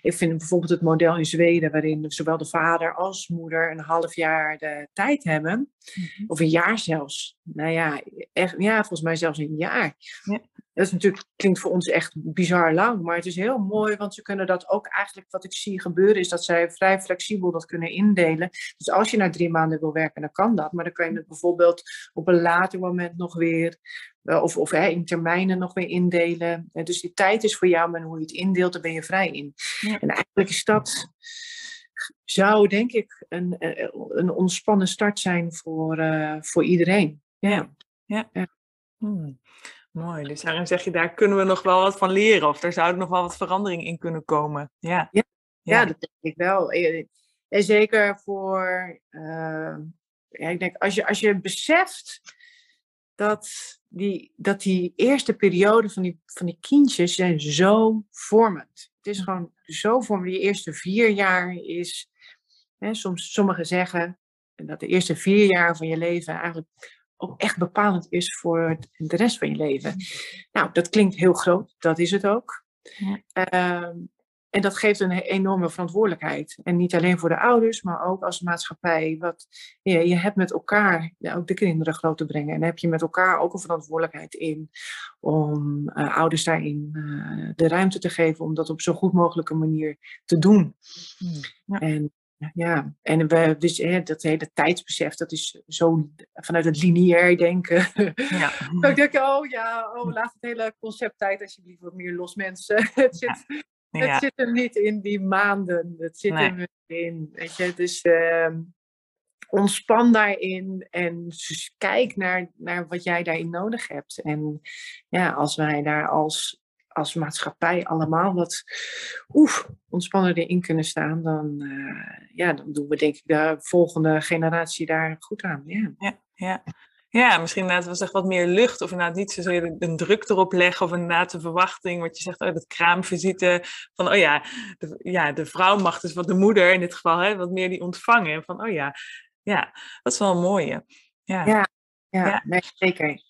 ik vind bijvoorbeeld het model in Zweden, waarin zowel de vader als moeder een half jaar de tijd hebben. Mhm. Of een jaar zelfs. Nou ja, echt, ja, volgens mij zelfs een jaar. Ja. Dat is natuurlijk, klinkt voor ons echt bizar lang, maar het is heel mooi, want ze kunnen dat ook eigenlijk, wat ik zie gebeuren, is dat zij vrij flexibel dat kunnen indelen. Dus als je na drie maanden wil werken, dan kan dat, maar dan kun je het bijvoorbeeld op een later moment nog weer, eh, of, of hè, in termijnen nog weer indelen. Dus die tijd is voor jou, maar hoe je het indeelt, daar ben je vrij in. En eigenlijk is dat, zou denk ik een, eh, een ontspannen start zijn voor, uh, voor iedereen. Ja.
ja. ja. Hmm. mooi. Dus daarin zeg je, daar kunnen we nog wel wat van leren. Of daar zou nog wel wat verandering in kunnen komen. Ja,
ja. ja. dat denk ik wel. En zeker voor, uh, ja, ik denk, als je, als je beseft dat die, dat die eerste periode van die, van die kindjes zijn zo vormend. Het is gewoon zo vormend. Die eerste vier jaar is, hè, soms sommigen zeggen dat de eerste vier jaar van je leven eigenlijk ook echt bepalend is voor de rest van je leven. Nou, dat klinkt heel groot, dat is het ook. Ja. Ehm, en dat geeft een enorme verantwoordelijkheid. En niet alleen voor de ouders, maar ook als maatschappij. Wat, ja, je hebt met elkaar ja, ook de kinderen groot te brengen. En heb je met elkaar ook een verantwoordelijkheid in om uh, ouders daarin uh, de ruimte te geven om dat op zo goed mogelijke manier te doen. Hmm, ja. En ja, en we, dus, hè, dat hele tijdsbesef, dat is zo vanuit het lineair denken. Ja. ik denk, oh ja, oh, laat het hele concept tijd alsjeblieft wat meer los mensen. het zit, het zit hem niet in die maanden. Het zit nee. hem in. Weet je, dus uh, ontspan daarin en kijk naar, naar wat jij daarin nodig hebt. En ja, als wij daar als, als maatschappij allemaal wat oef, ontspannender in kunnen staan, dan, uh, ja, dan doen we denk ik de volgende generatie daar goed aan. Ja,
ja. ja. Ja, misschien inderdaad was echt wat meer lucht. Of inderdaad niet zozeer een druk erop leggen. Of inderdaad de verwachting, wat je zegt, oh, dat kraamvisite. Van, oh ja de, ja, de vrouw mag dus, wat de moeder in dit geval, hè, wat meer die ontvangen. Van, oh ja, ja, dat is wel een mooie.
Ja, ja, ja, ja. Nee, zeker.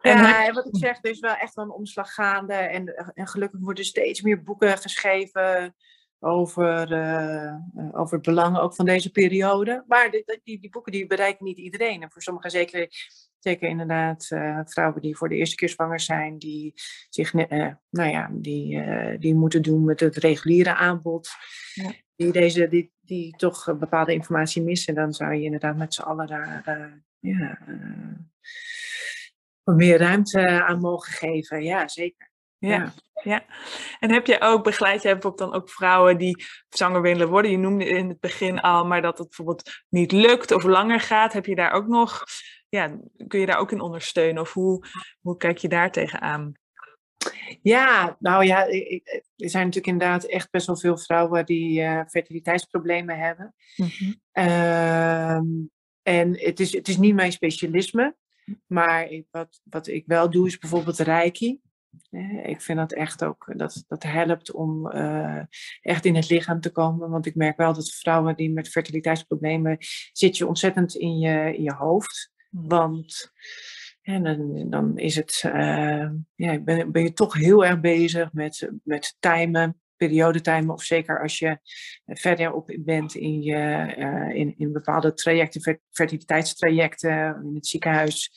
Ja, en wat ik zeg, er is wel echt wel een omslag gaande. En, en gelukkig worden steeds meer boeken geschreven over, uh, over het belang ook van deze periode. Maar die, die, die, boeken die bereiken niet iedereen. En voor sommigen zeker, zeker inderdaad uh, vrouwen die voor de eerste keer zwanger zijn, die zich uh, nou ja, die, die moeten doen met het reguliere aanbod. Ja. Die, deze, die, die toch bepaalde informatie missen, dan zou je inderdaad met z'n allen daar ja, meer ruimte aan mogen geven. Ja, zeker.
Ja, ja. En heb je ook, begeleid jij bijvoorbeeld dan ook vrouwen die zwanger willen worden? Je noemde in het begin al, maar dat het bijvoorbeeld niet lukt of langer gaat. Heb je daar ook nog, ja, kun je daar ook in ondersteunen? Of hoe, hoe kijk je daar tegenaan?
Ja, nou ja, er zijn natuurlijk inderdaad echt best wel veel vrouwen die uh, fertiliteitsproblemen hebben. Mm en het is, het is niet mijn specialisme, maar wat, wat ik wel doe is bijvoorbeeld reiki. Ik vind dat echt ook, dat, dat helpt om uh, echt in het lichaam te komen. Want ik merk wel dat vrouwen die met fertiliteitsproblemen zit je ontzettend in je, in je hoofd. Hmm. Want en dan, dan is het, uh, ja, ben, ben je toch heel erg bezig met, met timen, periodetimen. Of zeker als je verder op bent in, je, uh, in, in bepaalde trajecten, fertiliteitstrajecten, in het ziekenhuis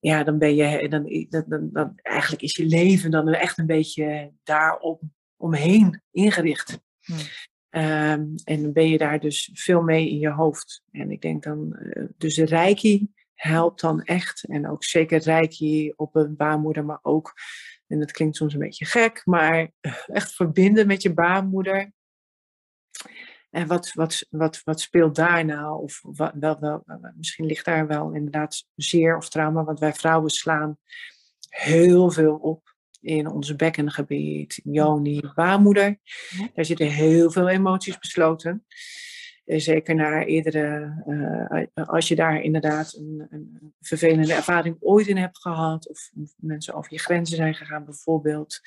ja, dan ben je, dan, dan, dan, eigenlijk is je leven dan echt een beetje daarop omheen ingericht. Hmm. Ehm, en dan ben je daar dus veel mee in je hoofd. En ik denk dan, uh, dus Reiki helpt dan echt. En ook zeker Reiki op een baarmoeder, maar ook, en dat klinkt soms een beetje gek, maar echt verbinden met je baarmoeder. En wat, wat, wat, wat speelt daar nou? Of wat, wel, wel, misschien ligt daar wel inderdaad zeer of trauma, want wij vrouwen slaan heel veel op in ons bekkengebied, joni, baarmoeder. Daar zitten heel veel emoties besloten. Zeker na eerdere, uh, als je daar inderdaad een, een, vervelende ervaring ooit in hebt gehad, of mensen over je grenzen zijn gegaan bijvoorbeeld.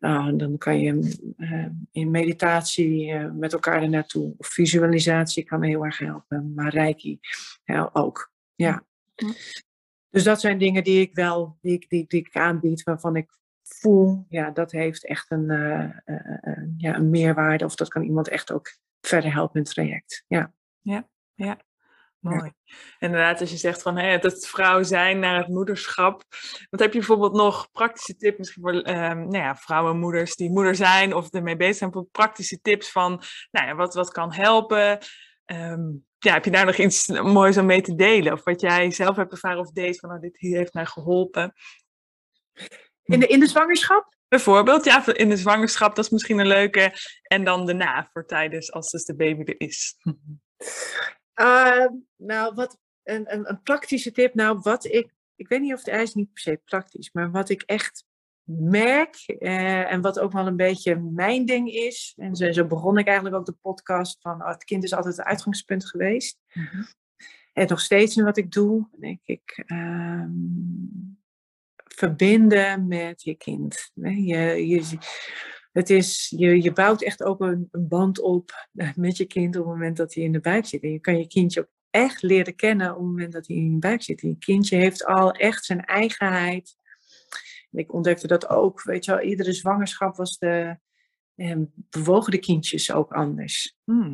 Nou, dan kan je uh, in meditatie uh, met elkaar er naartoe. Of visualisatie kan heel erg helpen. Maar reiki ja, ook. Ja. Dus dat zijn dingen die ik wel die ik, die, die ik aanbied, waarvan ik voel, ja, dat heeft echt een, uh, ja, een meerwaarde. Of dat kan iemand echt ook verder helpen in het traject. Ja.
Ja, ja. Mooi. Inderdaad, als je zegt van hey, dat vrouw zijn naar het moederschap. Wat heb je bijvoorbeeld nog praktische tips, misschien voor um, nou ja, vrouwen, moeders die moeder zijn of ermee bezig zijn, voor praktische tips van nou ja, wat, wat kan helpen? Um, ja, heb je daar nog iets moois om mee te delen? Of wat jij zelf hebt ervaren of deed van oh, dit hier heeft mij geholpen?
In de, in de zwangerschap?
Bijvoorbeeld, ja, in de zwangerschap, dat is misschien een leuke. En dan daarna, voor tijdens, als dus de baby er is.
Uh, nou, wat, een, een, een, praktische tip. Nou, wat ik ik weet niet of het is niet per se praktisch, maar wat ik echt merk eh, en wat ook wel een beetje mijn ding is, en zo, zo begon ik eigenlijk ook de podcast van oh, het kind is altijd het uitgangspunt geweest. Mhm. En nog steeds in wat ik doe, denk ik, ehm, verbinden met je kind. Je, je, het is, je, je bouwt echt ook een, een, band op eh, met je kind op het moment dat hij in de buik zit. En je kan je kindje ook echt leren kennen op het moment dat hij in je buik zit. je kindje heeft al echt zijn eigenheid. ik ontdekte dat ook, weet je wel, iedere zwangerschap was de, eh, bewogen de kindjes ook anders.
Hmm,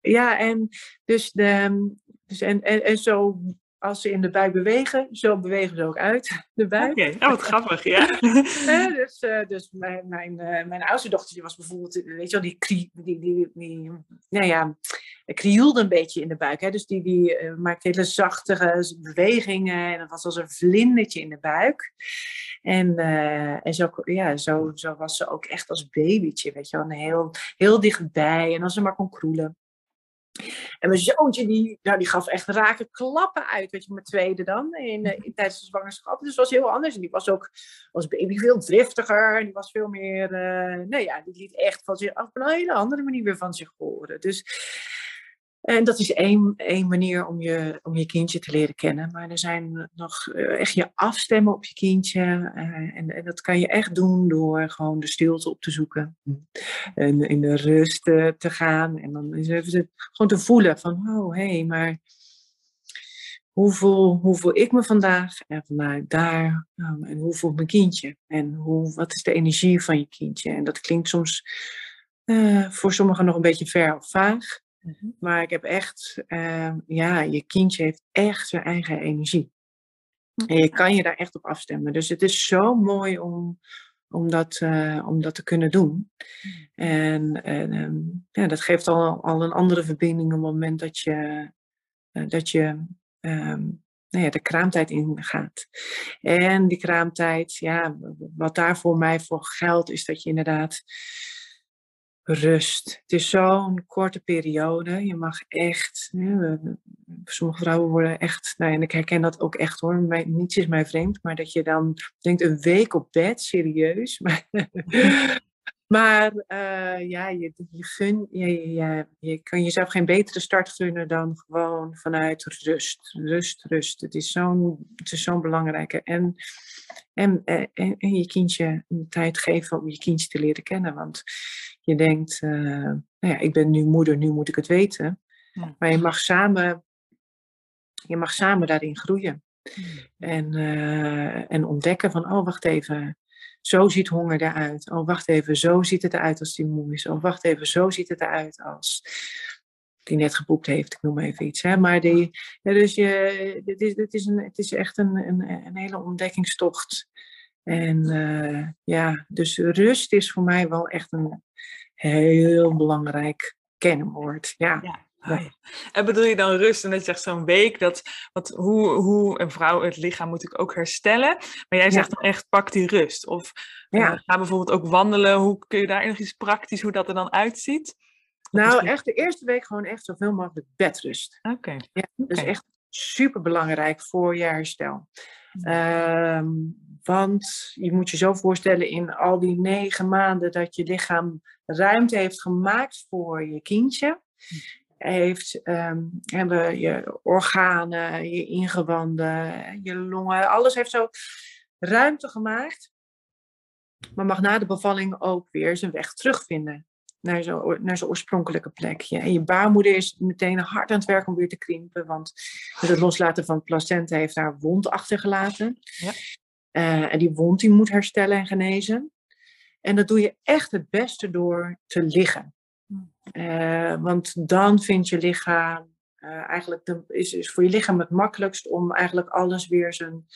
ja, en dus, de, dus en, en, en zo als ze in de buik bewegen, zo bewegen ze ook uit de buik.
Oké, okay. oh, wat grappig, ja.
dus uh, dus mijn, mijn, uh, mijn oudste dochter was bijvoorbeeld, weet je wel, die, die, die, die, die nou ja, krioelde een beetje in de buik. Hè? Dus die, die uh, maakte hele zachte bewegingen en dat was als een vlindertje in de buik. En, en zo, ja, zo, zo was ze ook echt als babytje, weet je wel, heel, heel dichtbij. En als ze maar kon kroelen. En mijn zoontje, die, nou, die gaf echt rake klappen uit, weet je, mijn tweede dan, in, eh, tijdens de zwangerschap. Dus het was heel anders. En die was ook als baby veel driftiger. En die was veel meer, uh, nou ja, die liet echt van zich af op een hele andere manier weer van zich horen. Dus en dat is één, één manier om je, om je kindje te leren kennen. Maar er zijn nog eh, echt je afstemmen op je kindje. Uh, en, en, dat kan je echt doen door gewoon de stilte op te zoeken. En in de rust te gaan. En dan is even gewoon te voelen van, oh hé, hey, maar hoe voel, hoe voel ik me vandaag? En vanuit daar, nou, en hoe voelt mijn kindje? En hoe, wat is de energie van je kindje? En dat klinkt soms voor sommigen nog een beetje ver of vaag. Mhm. Maar ik heb echt, ehm, ja, je kindje heeft echt zijn eigen energie. En je kan je daar echt op afstemmen. Dus het is zo mooi om, om, dat, uh, om dat te kunnen doen. En, en ehm, ja, dat geeft al, al een andere verbinding op het moment dat je, uh, dat je um, nou ja, de kraamtijd ingaat. En die kraamtijd, ja, wat daar voor mij voor geldt, is dat je inderdaad rust. Het is zo'n korte periode. Je mag echt, sommige vrouwen worden echt, nou en ik herken dat ook echt hoor, niets is mij vreemd, maar dat je dan denkt een week op bed, serieus. Maar, uh, ja, je, je, je, je, kan jezelf geen betere start gunnen dan gewoon vanuit rust. Rust, rust. Het is zo'n zo'n belangrijke. En, en, en, en je kindje de tijd geven om je kindje te leren kennen. Want je denkt, uh, nou ja, ik ben nu moeder, nu moet ik het weten. Maar je mag samen, je mag samen daarin groeien. En, uh, en ontdekken van, oh wacht even, zo ziet honger eruit. Oh wacht even, zo ziet het eruit als die moe is. Oh wacht even, zo ziet het eruit als die net geboekt heeft, ik noem even iets. Hè? Maar die, ja, dus je, dit is, dit is een, het is echt een, een, een hele ontdekkingstocht. En uh, ja, dus rust is voor mij wel echt een heel belangrijk kenwoord. Ja. ja.
Oh en bedoel je dan rust en dat je zegt zo'n week, dat, wat, hoe, hoe een vrouw het lichaam moet ik ook herstellen. Maar jij zegt dan echt pak die rust. Of uh, ga bijvoorbeeld ook wandelen. Hoe kun je daar nog iets praktisch, hoe dat er dan uitziet?
Nou, echt de eerste week gewoon echt zoveel mogelijk bedrust.
Oké.
Ja, dat is echt super belangrijk voor je herstel. Ehm, want je moet je zo voorstellen, in al die negen maanden dat je lichaam ruimte heeft gemaakt voor je kindje, heeft, um, hebben je organen, je ingewanden, je longen, alles heeft zo ruimte gemaakt. Maar mag na de bevalling ook weer zijn weg terugvinden naar zijn, naar zijn oorspronkelijke plekje. En je baarmoeder is meteen hard aan het werk om weer te krimpen, want het loslaten van placenta heeft daar wond achtergelaten. Ja. Uh, en die wond die moet herstellen en genezen. En dat doe je echt het beste door te liggen. Uh, want dan vindt je lichaam, uh, eigenlijk de, is, is voor je lichaam het makkelijkst om eigenlijk alles weer zijn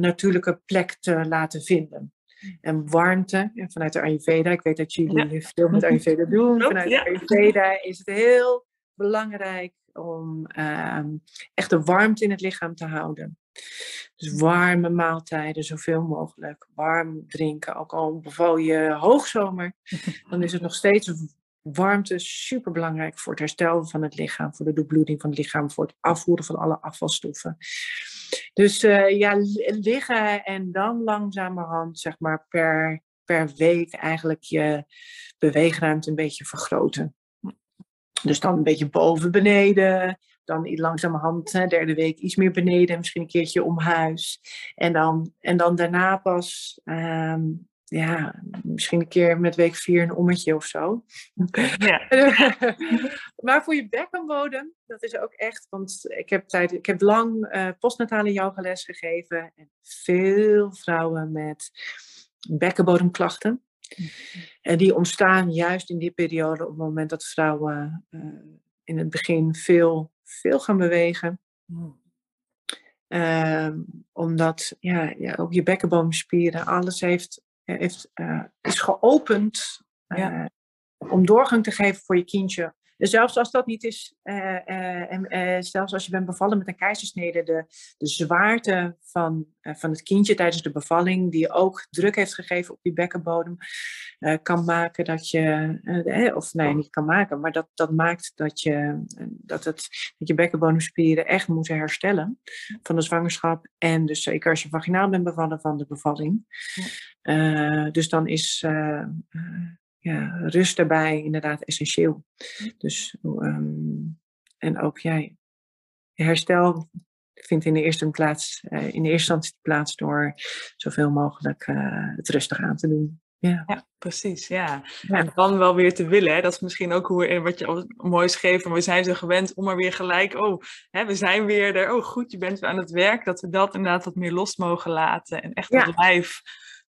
natuurlijke plek te laten vinden en warmte. En vanuit de Ayurveda, ik weet dat jullie veel met Ayurveda doen. vanuit de Ayurveda is het heel belangrijk om uh, echt de warmte in het lichaam te houden. Dus warme maaltijden, zoveel mogelijk. Warm drinken, ook al beval je hoogzomer, dan is het nog steeds warmte super belangrijk voor het herstel van het lichaam, voor de doorbloeding van het lichaam, voor het afvoeren van alle afvalstoffen. Dus uh, ja, liggen en dan langzamerhand, zeg maar, per, per week eigenlijk je beweegruimte een beetje vergroten. Dus dan een beetje boven, beneden. Dan langzamerhand, hè, derde week, iets meer beneden. Misschien een keertje om huis. En dan, en dan daarna pas um, ja, misschien een keer met week vier een ommetje of zo. Ja. maar voor je bekkenbodem, dat is ook echt, want ik heb, tijd, ik heb lang uh, postnatale yogales gegeven. En veel vrouwen met bekkenbodemklachten. En die ontstaan juist in die periode op het moment dat vrouwen uh, in het begin veel, veel gaan bewegen. Uh, omdat ja, ja, ook je bekkenbodemspieren, alles heeft heeft, uh, is geopend uh, om doorgang te geven voor je kindje. Dus zelfs als dat niet is, uh, en zelfs als je bent bevallen met een keizersnede, de, de zwaarte van, van het kindje tijdens de bevalling, die ook druk heeft gegeven op die bekkenbodem, kan maken dat je, of nee, niet kan maken, maar dat, dat maakt dat je, dat, het, dat je bekkenbodemspieren echt moeten herstellen van de zwangerschap. En dus zeker als je vaginaal bent bevallen van de bevalling. Ja. dus dan is ja, rust daarbij inderdaad essentieel. Dus, um, en ook jij, ja, herstel vindt in de eerste plaats, uh, in de eerste instantie plaats door zoveel mogelijk uh, het rustig aan te doen.
Ja. ja, precies. Ja. ja. En dan wel weer te willen. Hè? Dat is misschien ook hoe, wat je mooi schreef. We zijn zo gewend om maar weer gelijk. Oh, hè, we zijn weer er. Oh, goed, je bent weer aan het werk. Dat we dat inderdaad wat meer los mogen laten. En echt ja. het lijf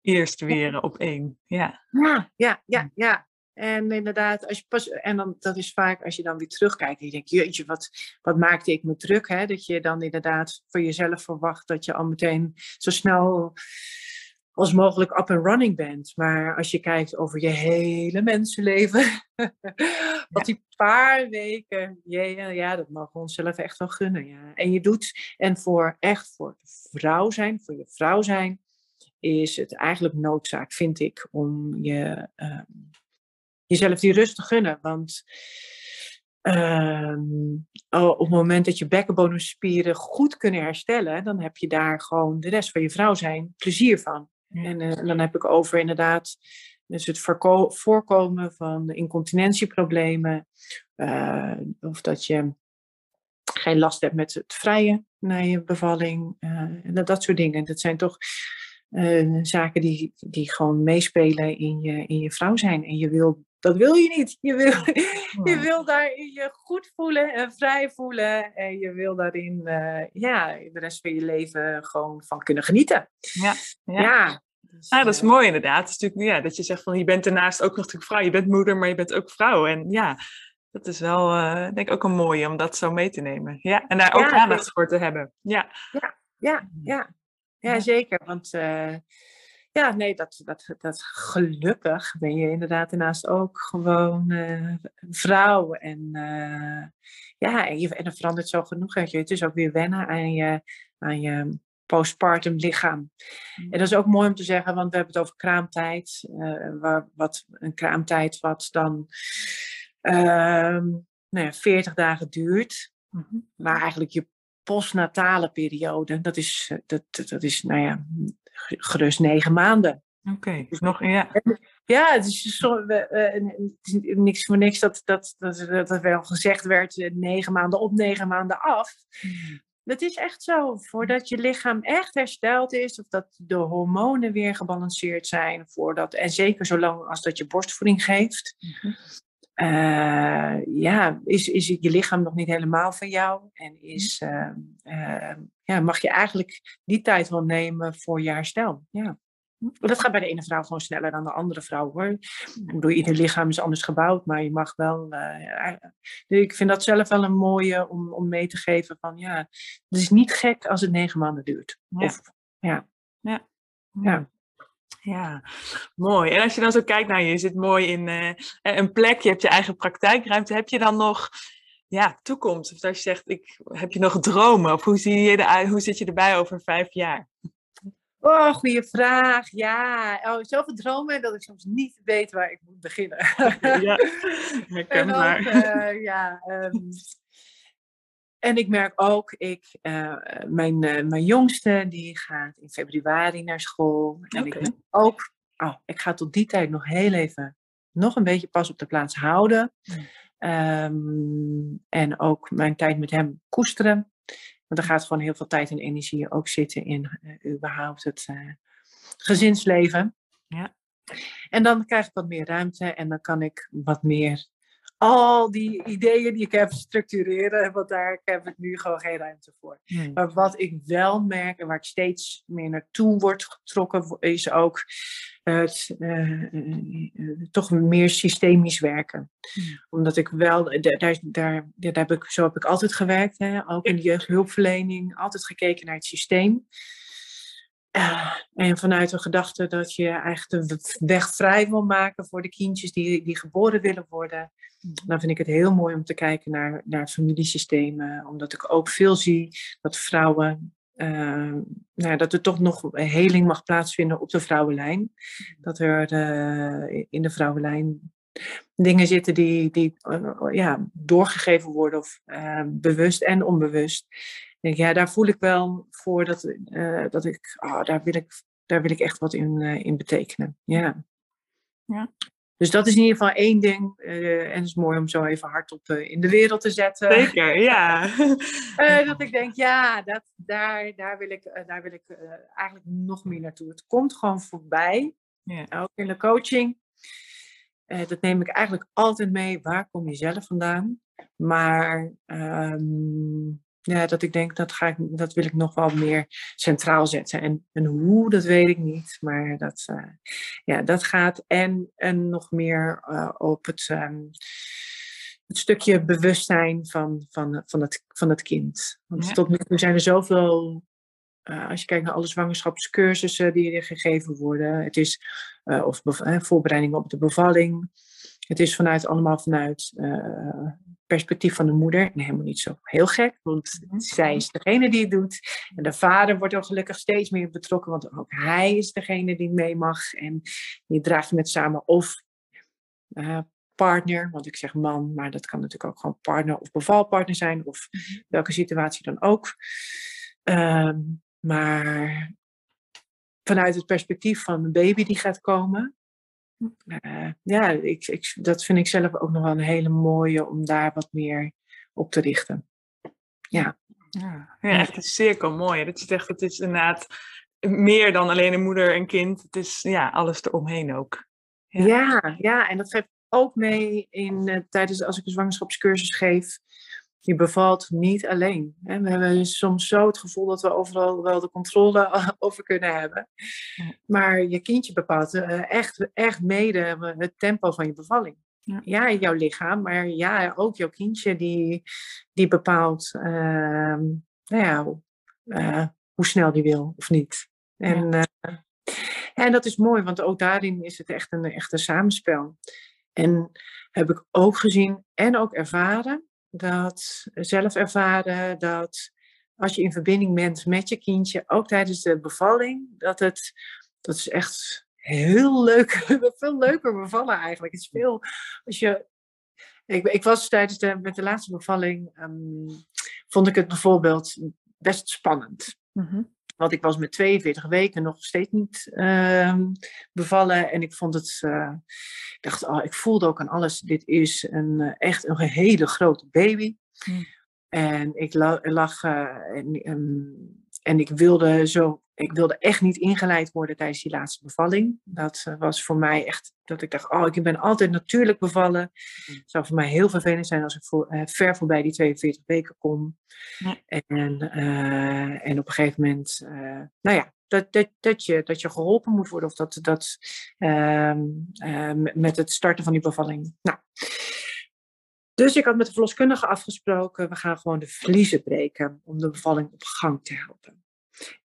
eerst weer op één. Ja,
ja, ja, ja. ja. En inderdaad, als je pas, en dan, dat is vaak als je dan weer terugkijkt en je denkt, jeetje, wat, wat maakte ik me druk? Hè? Dat je dan inderdaad voor jezelf verwacht dat je al meteen zo snel als mogelijk up and running bent. Maar als je kijkt over je hele mensenleven, wat die paar weken, ja, ja, dat mogen we onszelf echt wel gunnen. Ja. En je doet, en voor echt voor vrouw zijn, voor je vrouw zijn, is het eigenlijk noodzaak, vind ik, om je, uh, jezelf die rust te gunnen. Want uh, op het moment dat je bekkenbodemspieren goed kunnen herstellen, dan heb je daar gewoon de rest van je vrouw zijn plezier van. En uh, dan heb ik over inderdaad dus het voorkomen van incontinentieproblemen. Uh, of dat je geen last hebt met het vrije na je bevalling. en dat, dat soort dingen. Dat zijn toch uh, zaken die, die gewoon meespelen in je, in je vrouw zijn. En je wil, dat wil je niet. Je wil, je wil daarin je goed voelen en vrij voelen. En je wil daarin uh, ja, de rest van je leven gewoon van kunnen genieten.
Ja, ja. ja. Dus, ja, dat is uh, mooi inderdaad. Het is natuurlijk, ja, dat je zegt van je bent daarnaast ook nog natuurlijk vrouw. Je bent moeder, maar je bent ook vrouw. En ja, dat is wel, uh, denk ik, ook een mooie om dat zo mee te nemen. Ja, en daar ook ja, aandacht voor te hebben. Ja,
ja, ja. ja. Ja, zeker. Want uh, ja, nee, dat, dat, dat gelukkig ben je inderdaad daarnaast ook gewoon uh, vrouw. En uh, ja, en, je, en dat verandert zo genoeg. Weet je. Het is ook weer wennen aan je, aan je postpartum lichaam. En dat is ook mooi om te zeggen, want we hebben het over kraamtijd. waar, wat, een kraamtijd wat dan nou ja, 40 dagen duurt. -hmm. Maar eigenlijk je postnatale periode, dat is, eh, dat, dat is nou ja, gerust negen maanden.
Oké, okay, dus nog, ja.
Ja, het is, zo, het is niks voor niks dat, dat, dat, dat wel gezegd werd, eh, negen maanden op, negen maanden af. Hmm. Dat is echt zo. Voordat je lichaam echt hersteld is, of dat de hormonen weer gebalanceerd zijn, voordat, en zeker zolang als dat je borstvoeding geeft, mm -hmm uh, ja, is, is je lichaam nog niet helemaal van jou? En is, uh, uh, ja, mag je eigenlijk die tijd wel nemen voor je herstel? Ja. Dat gaat bij de ene vrouw gewoon sneller dan de andere vrouw hoor. Ik bedoel, ieder lichaam is anders gebouwd, maar je mag wel. ik vind dat zelf wel een mooie om, om mee te geven van ja, het is niet gek als het negen maanden duurt. Of, ja.
ja. ja. Ja, mooi. En als je dan zo kijkt naar nou, je zit mooi in uh, een plek, je hebt je eigen praktijkruimte. Heb je dan nog ja, toekomst? Of als je zegt, ik, heb je nog dromen? Of hoe, zie je eruit, hoe zit je erbij over vijf jaar?
Oh, goede vraag. Ja, oh, zoveel dromen dat ik soms niet weet waar ik moet beginnen. ja, herkenbaar. Uh, ja, um, En ik merk ook, ik, uh, mijn, uh, mijn jongste die gaat in februari naar school. En ik ook, oh, ik ga tot die tijd nog heel even nog een beetje pas op de plaats houden.
Mm.
Ehm, en ook mijn tijd met hem koesteren. Want er gaat gewoon heel veel tijd en energie ook zitten in eh, überhaupt het eh, gezinsleven.
Ja.
En dan krijg ik wat meer ruimte en dan kan ik wat meer al die ideeën die ik heb structureren. Want daar heb ik nu gewoon geen ruimte voor.
Hmm.
Maar wat ik wel merk en waar ik steeds meer naartoe word getrokken, is ook het eh, eh, eh, toch meer systemisch werken.
Hmm.
Omdat ik wel, daar, daar, daar, daar heb ik, zo heb ik altijd gewerkt, hè? ook in de jeugdhulpverlening, altijd gekeken naar het systeem. Eh, en vanuit de gedachte dat je eigenlijk de weg vrij wil maken voor de kindjes die, die geboren willen worden. Dan vind ik het heel mooi om te kijken naar, naar familiesystemen. Omdat ik ook veel zie dat vrouwen. eh, nou, dat er toch nog heling mag plaatsvinden op de vrouwenlijn. Dat er eh, in de vrouwenlijn dingen zitten die, die eh, ja, doorgegeven worden, of eh, bewust en onbewust. Ik denk, ja, daar voel ik wel voor dat, eh, dat ik, ah, daar, wil ik, daar wil ik echt wat in, eh, in betekenen. Ja.
Ja.
Dus dat is in ieder geval één ding. eh, en het is mooi om zo even hardop in de wereld te zetten.
Zeker, ja.
Dat ik denk, ja, dat, daar, daar wil ik, daar wil ik eigenlijk nog meer naartoe. Het komt gewoon voorbij.
Ja.
Ook in de coaching. Dat neem ik eigenlijk altijd mee. Waar kom je zelf vandaan? Maar ehm, ja, dat ik denk, dat, ga ik, dat wil ik nog wel meer centraal zetten. En, en hoe, dat weet ik niet. Maar dat, eh, ja, dat gaat en, en nog meer eh, op het, ehm, het stukje bewustzijn van, van, van, het, van het kind. Want
Ja.
tot nu toe zijn er zoveel, eh, als je kijkt naar alle zwangerschapscursussen die er gegeven worden. Het is, eh, of eh, voorbereiding op de bevalling. Het is vanuit, allemaal vanuit eh, perspectief van de moeder. En helemaal niet zo heel gek, want
Mhm.
zij is degene die het doet. En de vader wordt er gelukkig steeds meer betrokken, want ook hij is degene die mee mag. En die draagt met samen of partner, want ik zeg man, maar dat kan natuurlijk ook gewoon partner of bevalpartner zijn, of welke situatie dan ook. Ehm, maar vanuit het perspectief van een baby die gaat komen. eh, ja, ik, ik, dat vind ik zelf ook nog wel een hele mooie om daar wat meer op te richten.
Ja, ja echt een cirkel mooi. Dat is echt, het is inderdaad meer dan alleen een moeder en kind. Het is ja, alles eromheen ook. Ja.
Ja, ja, en dat geeft ook mee in, eh, tijdens als ik een zwangerschapscursus geef. Je bevalt niet alleen. Hè. We hebben soms zo het gevoel dat we overal wel de controle over kunnen hebben. Maar je kindje bepaalt eh, echt, echt mede het tempo van je bevalling.
Ja.
Ja, jouw lichaam, maar ja, ook jouw kindje die, die bepaalt ehm, nou ja, eh, hoe snel die wil of niet. En, eh, en dat is mooi, want ook daarin is het echt een, echt een samenspel. En heb ik ook gezien en ook ervaren, dat zelf ervaren, dat als je in verbinding bent met je kindje, ook tijdens de bevalling, dat het, dat is echt heel leuk, veel leuker bevallen eigenlijk. Het is veel, als je, ik, ik was tijdens de, met de laatste bevalling, ehm, vond ik het bijvoorbeeld best spannend.
Mhm.
Want ik was met 42 weken nog steeds niet ehm, bevallen. En ik vond het. eh, ik dacht, oh, ik voelde ook aan alles. Dit is een, eh, echt een hele grote baby.
Mm.
En ik la- lag. eh, en, en, en ik wilde zo. Ik wilde echt niet ingeleid worden tijdens die laatste bevalling. Dat eh, was voor mij echt dat ik dacht, oh, ik ben altijd natuurlijk bevallen.
Mm.
Het zou voor mij heel vervelend zijn als ik voor, eh, ver voorbij die 42 weken kom.
Ja.
En, eh, en op een gegeven moment, nou ja, dat, dat, dat, je, dat je geholpen moet worden. Of dat, dat ehm, eh, met- met het starten van die bevalling. Nou. Dus ik had met de verloskundige afgesproken, we gaan gewoon de vliezen breken om de bevalling op gang te helpen.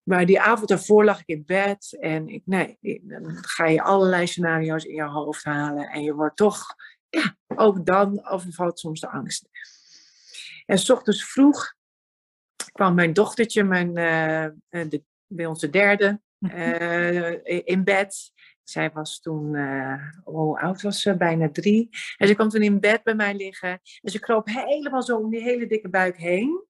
Maar die avond daarvoor lag ik in bed en ik, nee, dan ga je allerlei scenario's in je hoofd halen en je wordt toch, ja, ook dan overvalt soms de angst. En s ochtends vroeg kwam mijn dochtertje, mijn, eh, eh, de, bij ons de derde, eh, in bed. Zij was toen, eh, hoe oud was ze? Bijna drie. En ze kwam toen in bed bij mij liggen. En ze kroop helemaal zo om die hele dikke buik heen.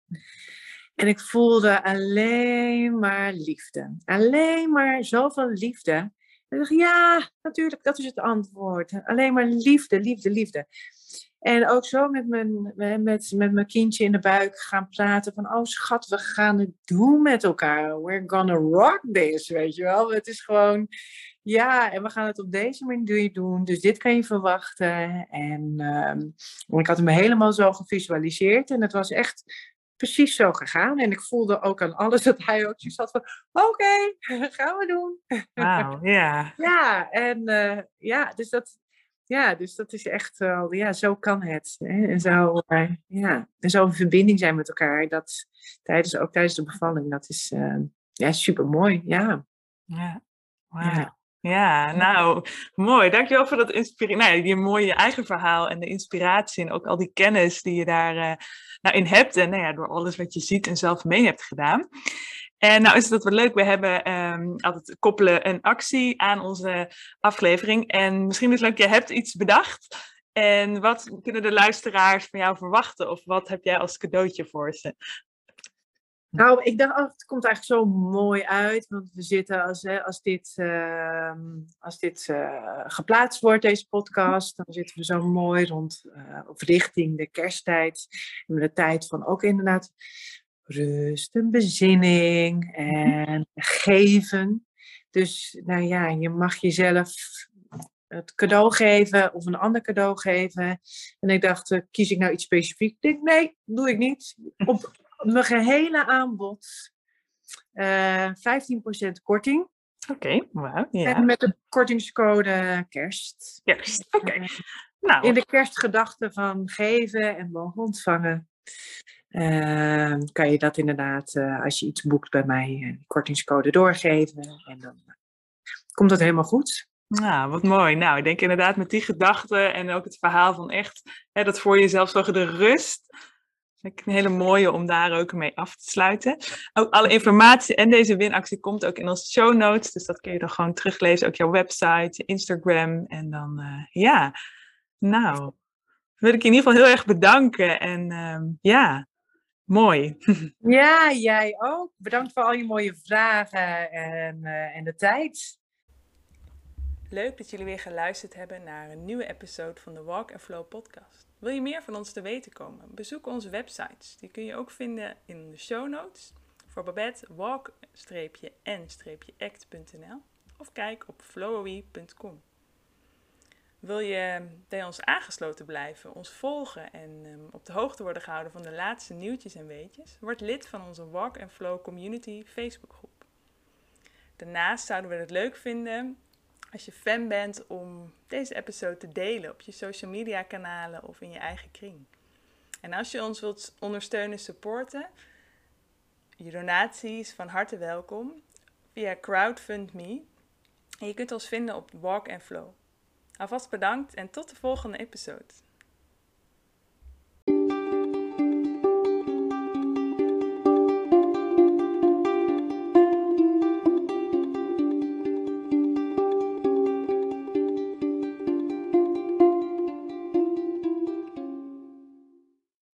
En ik voelde alleen maar liefde. Alleen maar zoveel liefde. En ik dacht, ja, natuurlijk, dat is het antwoord. Alleen maar liefde, liefde, liefde. En ook zo met mijn, met, met mijn kindje in de buik gaan praten van, oh schat, we gaan het doen met elkaar. We're gonna rock this, weet je wel. Het is gewoon, ja, en we gaan het op deze manier doen. Dus dit kan je verwachten. En um, ik had hem helemaal zo gevisualiseerd. En het was echt precies zo gegaan. En ik voelde ook aan alles dat hij ook zo zat van, oké, gaan we doen.
Wauw, ja.
ja, en uh, ja, dus dat, ja, dus dat is echt wel, ja, zo kan het. Hè? En zo, uh, ja, en zo een verbinding zijn met elkaar. Dat tijdens, ook tijdens de bevalling, dat is uh, ja, super mooi. Ja.
Ja. Ja, nou, mooi. Dankjewel voor dat inspiratie. Nou, je mooie eigen verhaal en de inspiratie en ook al die kennis die je daar uh, nou, in hebt. En nou ja, door alles wat je ziet en zelf mee hebt gedaan. En nou is het wat leuk, we hebben um, altijd koppelen een actie aan onze aflevering. En misschien is het leuk, je hebt iets bedacht. En wat kunnen de luisteraars van jou verwachten? Of wat heb jij als cadeautje voor ze?
Nou, ik dacht, oh, het komt eigenlijk zo mooi uit. Want we zitten, als, hè, als dit, uh, als dit uh, geplaatst wordt, deze podcast, dan zitten we zo mooi rond, uh, of richting de kersttijd. En de tijd van ook inderdaad rust en bezinning en geven. Dus nou ja, je mag jezelf het cadeau geven of een ander cadeau geven. En ik dacht, kies ik nou iets specifiek? Ik denk, nee, doe ik niet. Op mijn gehele aanbod uh, eh, 15% korting.
Oké, okay, wow.
En met de kortingscode kerst.
Kerst, oké. Okay. nou.
In de kerstgedachte van geven en mogen ontvangen. Uh, kan je dat inderdaad, uh, als je iets boekt bij mij, een kortingscode doorgeven. En dan komt dat helemaal goed.
Nou, wat mooi. Nou, ik denk inderdaad met die gedachten en ook het verhaal van echt hè, dat voor jezelf zorgen, de rust een hele mooie om daar ook mee af te sluiten. Ook alle informatie en deze winactie komt ook in onze show notes. Dus dat kun je dan gewoon teruglezen. Ook jouw website, Instagram. En dan, uh, ja, nou, wil ik je in ieder geval heel erg bedanken. En uh, ja, mooi.
Ja, jij ook. Bedankt voor al je mooie vragen en, uh, en de tijd.
Leuk dat jullie weer geluisterd hebben naar een nieuwe episode van de Walk and Flow podcast. Wil je meer van ons te weten komen? Bezoek onze websites. Die kun je ook vinden in de show notes. Voor Babette walk-n-act.nl of kijk op flowy.com. Wil je bij ons aangesloten blijven, ons volgen en um, op de hoogte worden gehouden van de laatste nieuwtjes en weetjes? Word lid van onze Walk and Flow Community Facebookgroep. Daarnaast zouden we het leuk vinden als je fan bent om deze episode te delen op je social media kanalen of in je eigen kring. En als je ons wilt ondersteunen, supporten, je donaties van harte welkom via CrowdFundMe. En je kunt ons vinden op Walk and Flow. Alvast bedankt en tot de volgende episode.